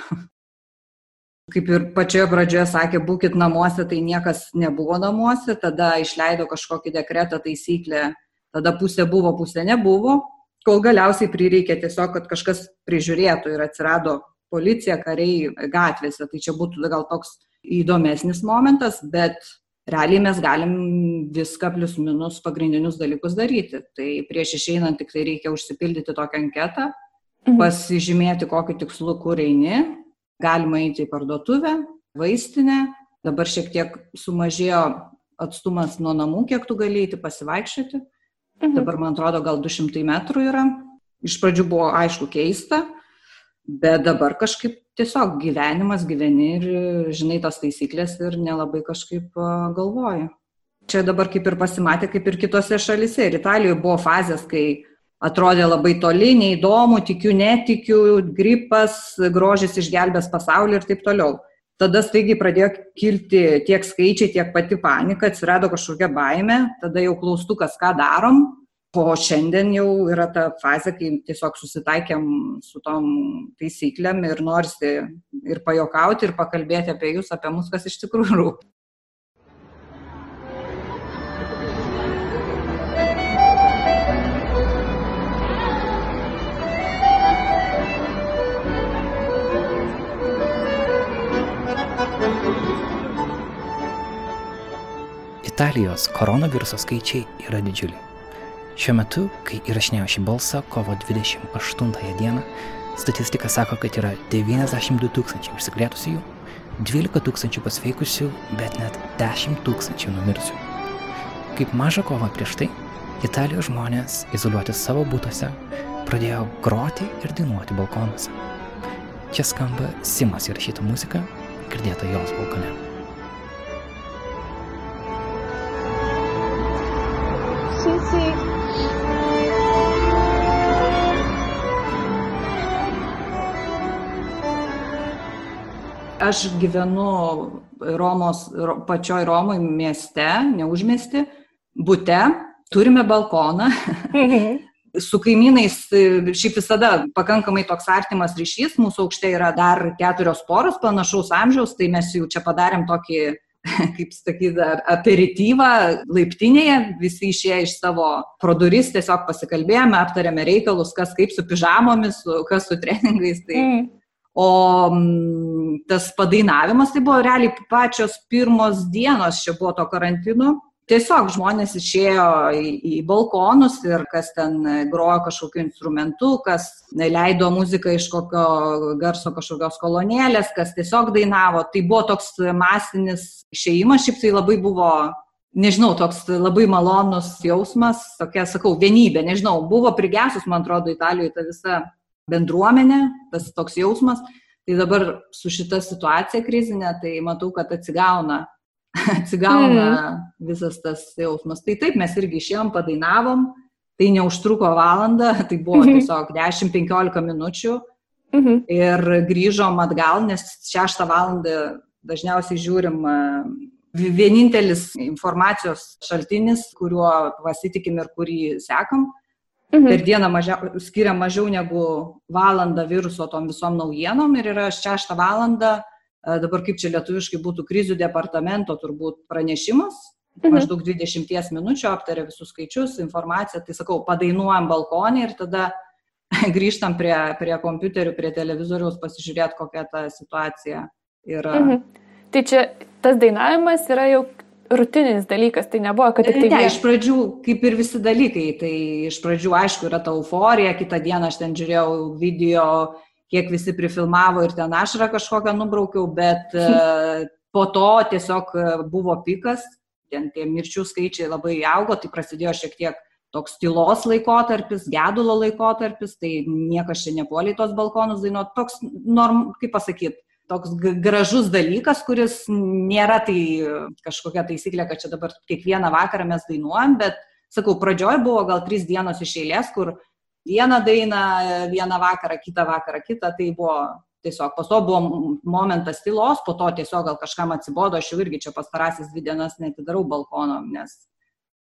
Kaip ir pačioje pradžioje sakė, būkit namuose, tai niekas nebuvo namuose, tada išleido kažkokį dekretą taisyklę, tada pusė buvo, pusė nebuvo, kol galiausiai prireikė tiesiog, kad kažkas prižiūrėtų ir atsirado policija, kariai gatvėse. Tai čia būtų gal toks įdomesnis momentas, bet realiai mes galim viską plus minus pagrindinius dalykus daryti. Tai prieš išeinant tik tai reikia užsipildyti tokią anketą, mhm. pasižymėti, kokiu tikslu kur eini, galima eiti į parduotuvę, vaistinę, dabar šiek tiek sumažėjo atstumas nuo namų, kiek tu gali eiti pasivaikščioti. Mhm. Dabar, man atrodo, gal 200 metrų yra. Iš pradžių buvo aišku keista, bet dabar kažkaip tiesiog gyvenimas gyveni ir žinai tas taisyklės ir nelabai kažkaip galvoji. Čia dabar kaip ir pasimatė, kaip ir kitose šalise. Ir Italijoje buvo fazės, kai atrodė labai toli, neįdomu, tikiu, netikiu, gripas, grožis išgelbės pasaulį ir taip toliau. tada staigiai pradėjo kilti tiek skaičiai, tiek pati panika, atsirado kažkokia baime, tada jau klaustukas, ką darom. O šiandien jau yra ta fazė, kai tiesiog susitaikėm su tom taisyklėm ir norisi ir pajokauti, ir pakalbėti apie jūs, apie mus, kas iš tikrųjų rūpi. Italijos koronaviruso skaičiai yra didžiuliai. Šiuo metu, kai įrašinėjau šį balsą, kovo 28 dieną, statistika sako, kad yra 92 tūkstančiai užsikrėtusiųjų, 12 tūkstančių pasveikusių, bet net 10 tūkstančių numirsių. Kaip mažą kovą prieš tai, Italijos žmonės, izoliuoti savo būtuose, pradėjo groti ir dainuoti balkonuose. Čia skamba Simas įrašyta muzika, girdėta jos balkone. Aš gyvenu Romos, pačioj Romoj mieste, neužmesti, būte, turime balkoną. *laughs* Su kaimynais šiaip visada pakankamai toks artimas ryšys, mūsų aukšte yra dar keturios poros panašaus amžiaus, tai mes jau čia padarėm tokį *laughs* kaip sakyti, aperityvą laiptinėje, visi išėję iš savo produris, tiesiog pasikalbėjome, aptarėme reikalus, kas kaip su pižamomis, kas su treningais. Tai... Mm. O m, tas padainavimas tai buvo realiai pačios pirmos dienos, čia buvo to karantino, tiesiog žmonės išėjo į, į balkonus ir kas ten grojo kažkokiu instrumentu, kas leido muziką iš kokio garso kažkokios kolonėlės, kas tiesiog dainavo. Tai buvo toks masinis išėjimas, šiaip tai labai buvo, nežinau, toks labai malonus jausmas, tokia, sakau, vienybė, nežinau, buvo prigesus, man atrodo, Italijoje ta visa bendruomenė, tas toks jausmas. Tai dabar su šita situacija krizinė, tai matau, kad atsigauna *laughs* atsigauna mm. visas tas jausmas. Tai taip, mes irgi išėjom, padainavom, tai neužtruko valandą, *laughs* tai buvo mhm. tiesiog 10-15 minučių mm -hmm. ir grįžom atgal, nes 6 valandą dažniausiai žiūrim vienintelis informacijos šaltinis, kuriuo pasitikim ir kurį sekam. Mhm. Per dieną mažiau, skiria mažiau negu valandą viruso tom visom naujienom ir yra 6 valandą dabar kaip čia lietuviškai būtų krizių departamento turbūt pranešimas, mhm. maždaug 20 minučių aptarė visus skaičius, informaciją, tai sakau, padainuojam balkonį ir tada *laughs* grįžtam prie, prie kompiuterių, prie televizoriaus pasižiūrėti, kokia ta situacija yra. Mhm. Tai čia tas dainavimas yra jau rutininis dalykas, tai nebuvo, kad tik tai... Ne, iš pradžių, kaip ir visi dalykai, tai iš pradžių, aišku, yra ta euforija, kitą dieną aš ten žiūrėjau video kiek visi prifilmavo ir ten ašarą kažkokią nubraukiau, bet *laughs* e, po to tiesiog e, buvo pikas, ten tie mirčių skaičiai labai augo, tai prasidėjo šiek tiek toks tylos laikotarpis, gedulo laikotarpis, tai niekas čia nepuoliai tos balkonus dainuot, toks, norm, kaip pasakyti, toks gražus dalykas, kuris nėra tai kažkokia taisyklė, kad čia dabar kiekvieną vakarą mes dainuojam, bet, sakau, pradžioj buvo gal trys dienos iš eilės, kur vieną dainą, vieną vakarą, kitą vakarą, kitą, tai buvo tiesiog po to buvo momentas tylos, po to tiesiog gal kažkam atsibodo, aš jau irgi čia pastarasis dvi dienas netidarau balkono, nes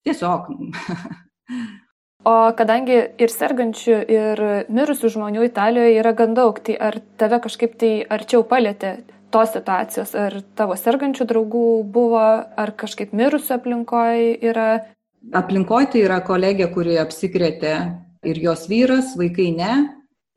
tiesiog. *laughs* o kadangi ir sergančių, ir mirusių žmonių Italijoje yra gan daug, tai ar tave kažkaip tai arčiau palėtė tos situacijos, ar tavo sergančių draugų buvo, ar kažkaip mirusių aplinkoje yra? Aplinkoje tai yra kolegė, kuri apsikrėtė ir jos vyras, vaikai ne,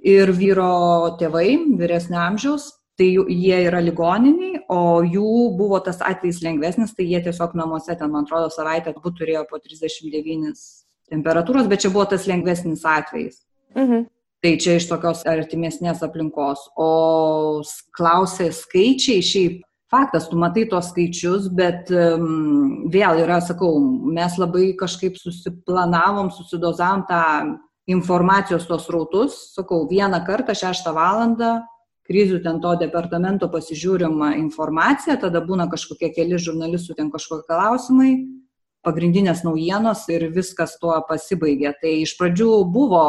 ir vyro tėvai, vyresnio amžiaus, tai jie yra ligoniniai, o jų buvo tas atvejs lengvesnis, tai jie tiesiog namuose ten, man atrodo, savaitę būtų turėjo po 39 temperatūros, bet čia buvo tas lengvesnis atvejis. Mhm. Tai čia iš tokios artimesnės aplinkos. O klausė skaičiai, šiaip faktas, tu matai tos skaičius, bet um, vėl yra, sakau, mes labai kažkaip susiplanavom, susidozavom tą informacijos tos rautus, sakau, vieną kartą, šeštą valandą, krizių ten to departamento pasižiūrima informacija, tada būna kažkokie keli žurnalistų ten kažkokie klausimai, pagrindinės naujienos ir viskas tuo pasibaigė. Tai iš pradžių buvo,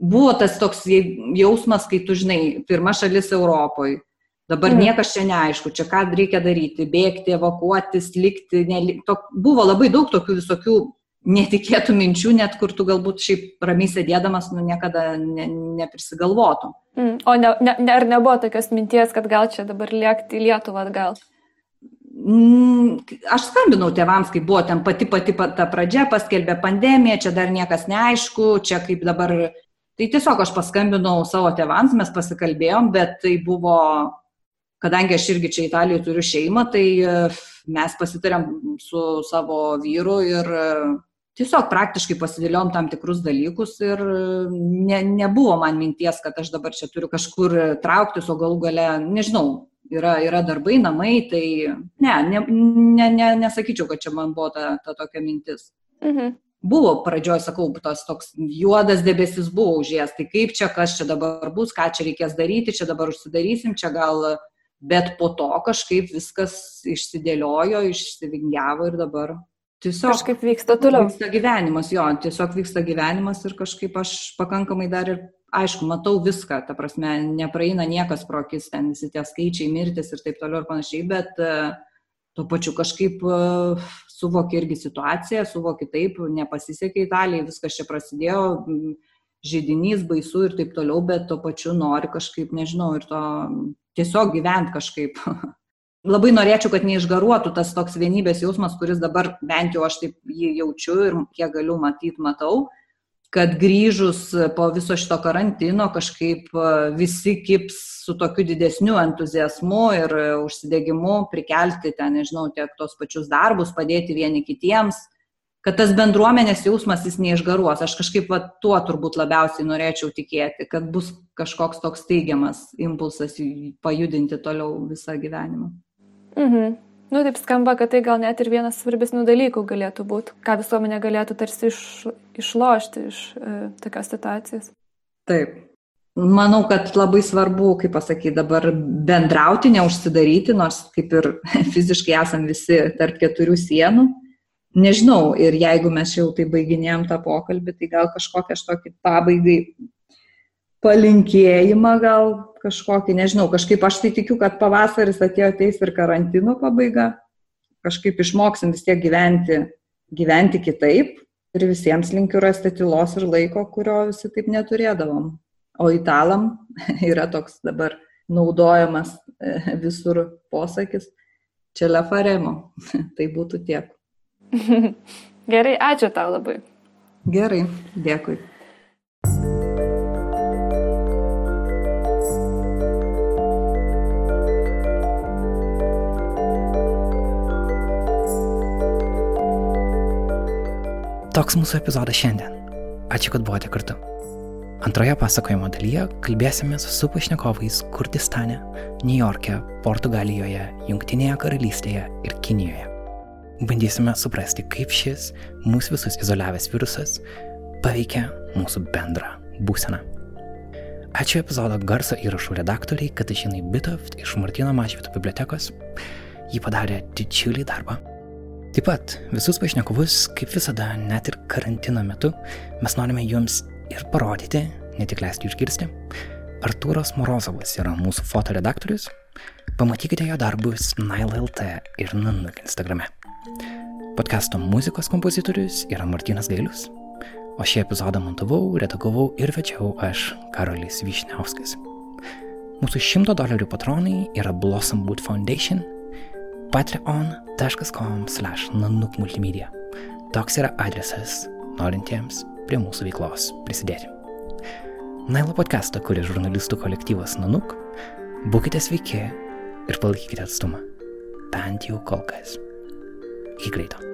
buvo tas toks jausmas, kai tu žinai, pirma šalis Europoje, Dabar mm. niekas čia neaišku, čia ką reikia daryti, bėgti, evakuotis, likti. Nelik... To, buvo labai daug tokių visokių netikėtų minčių, net kur tu galbūt šiaip ramiai sėdėdamas, nu niekada ne, neprisigalvotum. Mm. O ne, ne, ar nebuvo tokios minties, kad gal čia dabar lėkti į Lietuvą atgal? Mm, aš skambinau tėvams, kai buvo ten pati pati ta pradžia, paskelbė pandemiją, čia dar niekas neaišku, čia kaip dabar. Tai tiesiog aš paskambinau savo tėvams, mes pasikalbėjom, bet tai buvo kadangi aš irgi čia Italijoje turiu šeimą, tai e, mes pasitarėm su savo vyru ir e, tiesiog praktiškai pasidėliom tam tikrus dalykus ir e, ne, nebuvo man minties, kad aš dabar čia turiu kažkur trauktis, o galų gale, nežinau, yra, yra darbai, namai, tai ne, ne, ne, ne, nesakyčiau, kad čia man buvo ta, ta tokia mintis. Mhm. Buvo pradžioj, sakau, tas toks juodas debesis buvo užėjęs, tai kaip čia, kas čia dabar bus, ką čia reikės daryti, čia dabar užsidarysim, čia gal bet po to kažkaip viskas išsidėliojo, išsivingiavo ir dabar tiesiog. Kažkaip vyksta toliau. Vyksta gyvenimas, jo, tiesiog vyksta gyvenimas ir kažkaip aš pakankamai dar ir, aišku, matau viską, ta prasme, nepraeina niekas pro akis, ten visi tie skaičiai, mirtis ir taip toliau ir panašiai, bet uh, tuo pačiu kažkaip uh, suvoki irgi situaciją, suvoki taip, nepasisekė Italijai, viskas čia prasidėjo. Žydinys baisu ir taip toliau, bet tuo pačiu nori kažkaip, nežinau, ir to tiesiog gyventi kažkaip. *laughs* Labai norėčiau, kad neišgaruotų tas toks vienybės jausmas, kuris dabar bent jau aš taip jį jaučiu ir kiek galiu matyti, matau, kad grįžus po viso šito karantino kažkaip e, visi kips su tokiu didesniu entuzijazmu ir užsidegimu prikelti ten, nežinau, tiek tos pačius darbus, padėti vieni kitiems kad tas bendruomenės jausmas jis neišgaruos. Aš kažkaip va, tuo turbūt labiausiai norėčiau tikėti, kad bus kažkoks toks teigiamas impulsas pajudinti toliau visą gyvenimą. Mhm. Nu, taip skamba, kad tai gal net ir vienas svarbesnių dalykų galėtų būti, ką visuomenė galėtų tarsi iš, išlošti iš e, tokios situacijos. Taip. Manau, kad labai svarbu, kaip pasakyti, dabar bendrauti, neužsidaryti, nors kaip ir *laughs* fiziškai esam visi tarp keturių sienų, nežinau, ir jeigu mes jau tai baiginėjom tą pokalbį, tai gal kažkokią aš tokį pabaigai palinkėjimą, gal kažkokį, nežinau, kažkaip aš tai tikiu, kad pavasaris atėjo ateis ir karantino pabaiga, kažkaip išmoksim vis tiek gyventi, gyventi kitaip ir visiems linkiu rasti tylos ir laiko, kurio visi taip neturėdavom. O italam *laughs* yra toks dabar naudojamas e, visur posakis, čia lefaremo. *laughs* tai būtų tiek. *laughs* Gerai, ačiū tau labai. Gerai, dėkui. Toks mūsų epizodas šiandien. Ačiū, kad buvote kartu. Antroje pasakojimo dalyje kalbėsime su pašnekovais Kurdistane, Niujorke, Portugalijoje, Junktinėje karalystėje ir Kinijoje bandysime suprasti, kaip šis mūsų visus izoliavęs virusas paveikia mūsų bendrą būseną. Ačiū epizodo garso įrašų redaktoriai Katažinai Bitoft iš Martino Mažvito bibliotekos. Ji padarė didžiulį darbą. Taip pat visus pašnekovus, kaip visada, net ir karantino metu, mes norime jums ir parodyti, ne tik leisti išgirsti. Artūras Morozovas yra mūsų fotoredaktorius. Pamatykite jo darbus NileLT ir Nanuk Instagrame. Podcasto muzikos kompozitorius yra Martinas Gailius, o šį epizodą montavau, redagavau ir večiau aš, Karolis Višniauskas. Mūsų 100 dolerių patronai yra Blossom Wood Foundation, patreon.com slash nanuk multimedia. Toks yra adresas norintiems prie mūsų veiklos prisidėti. Nailo podcastą kuria žurnalistų kolektyvas Nanuk. Būkite sveiki ir palaikykite atstumą. Bent jau kol kas. Iki greito.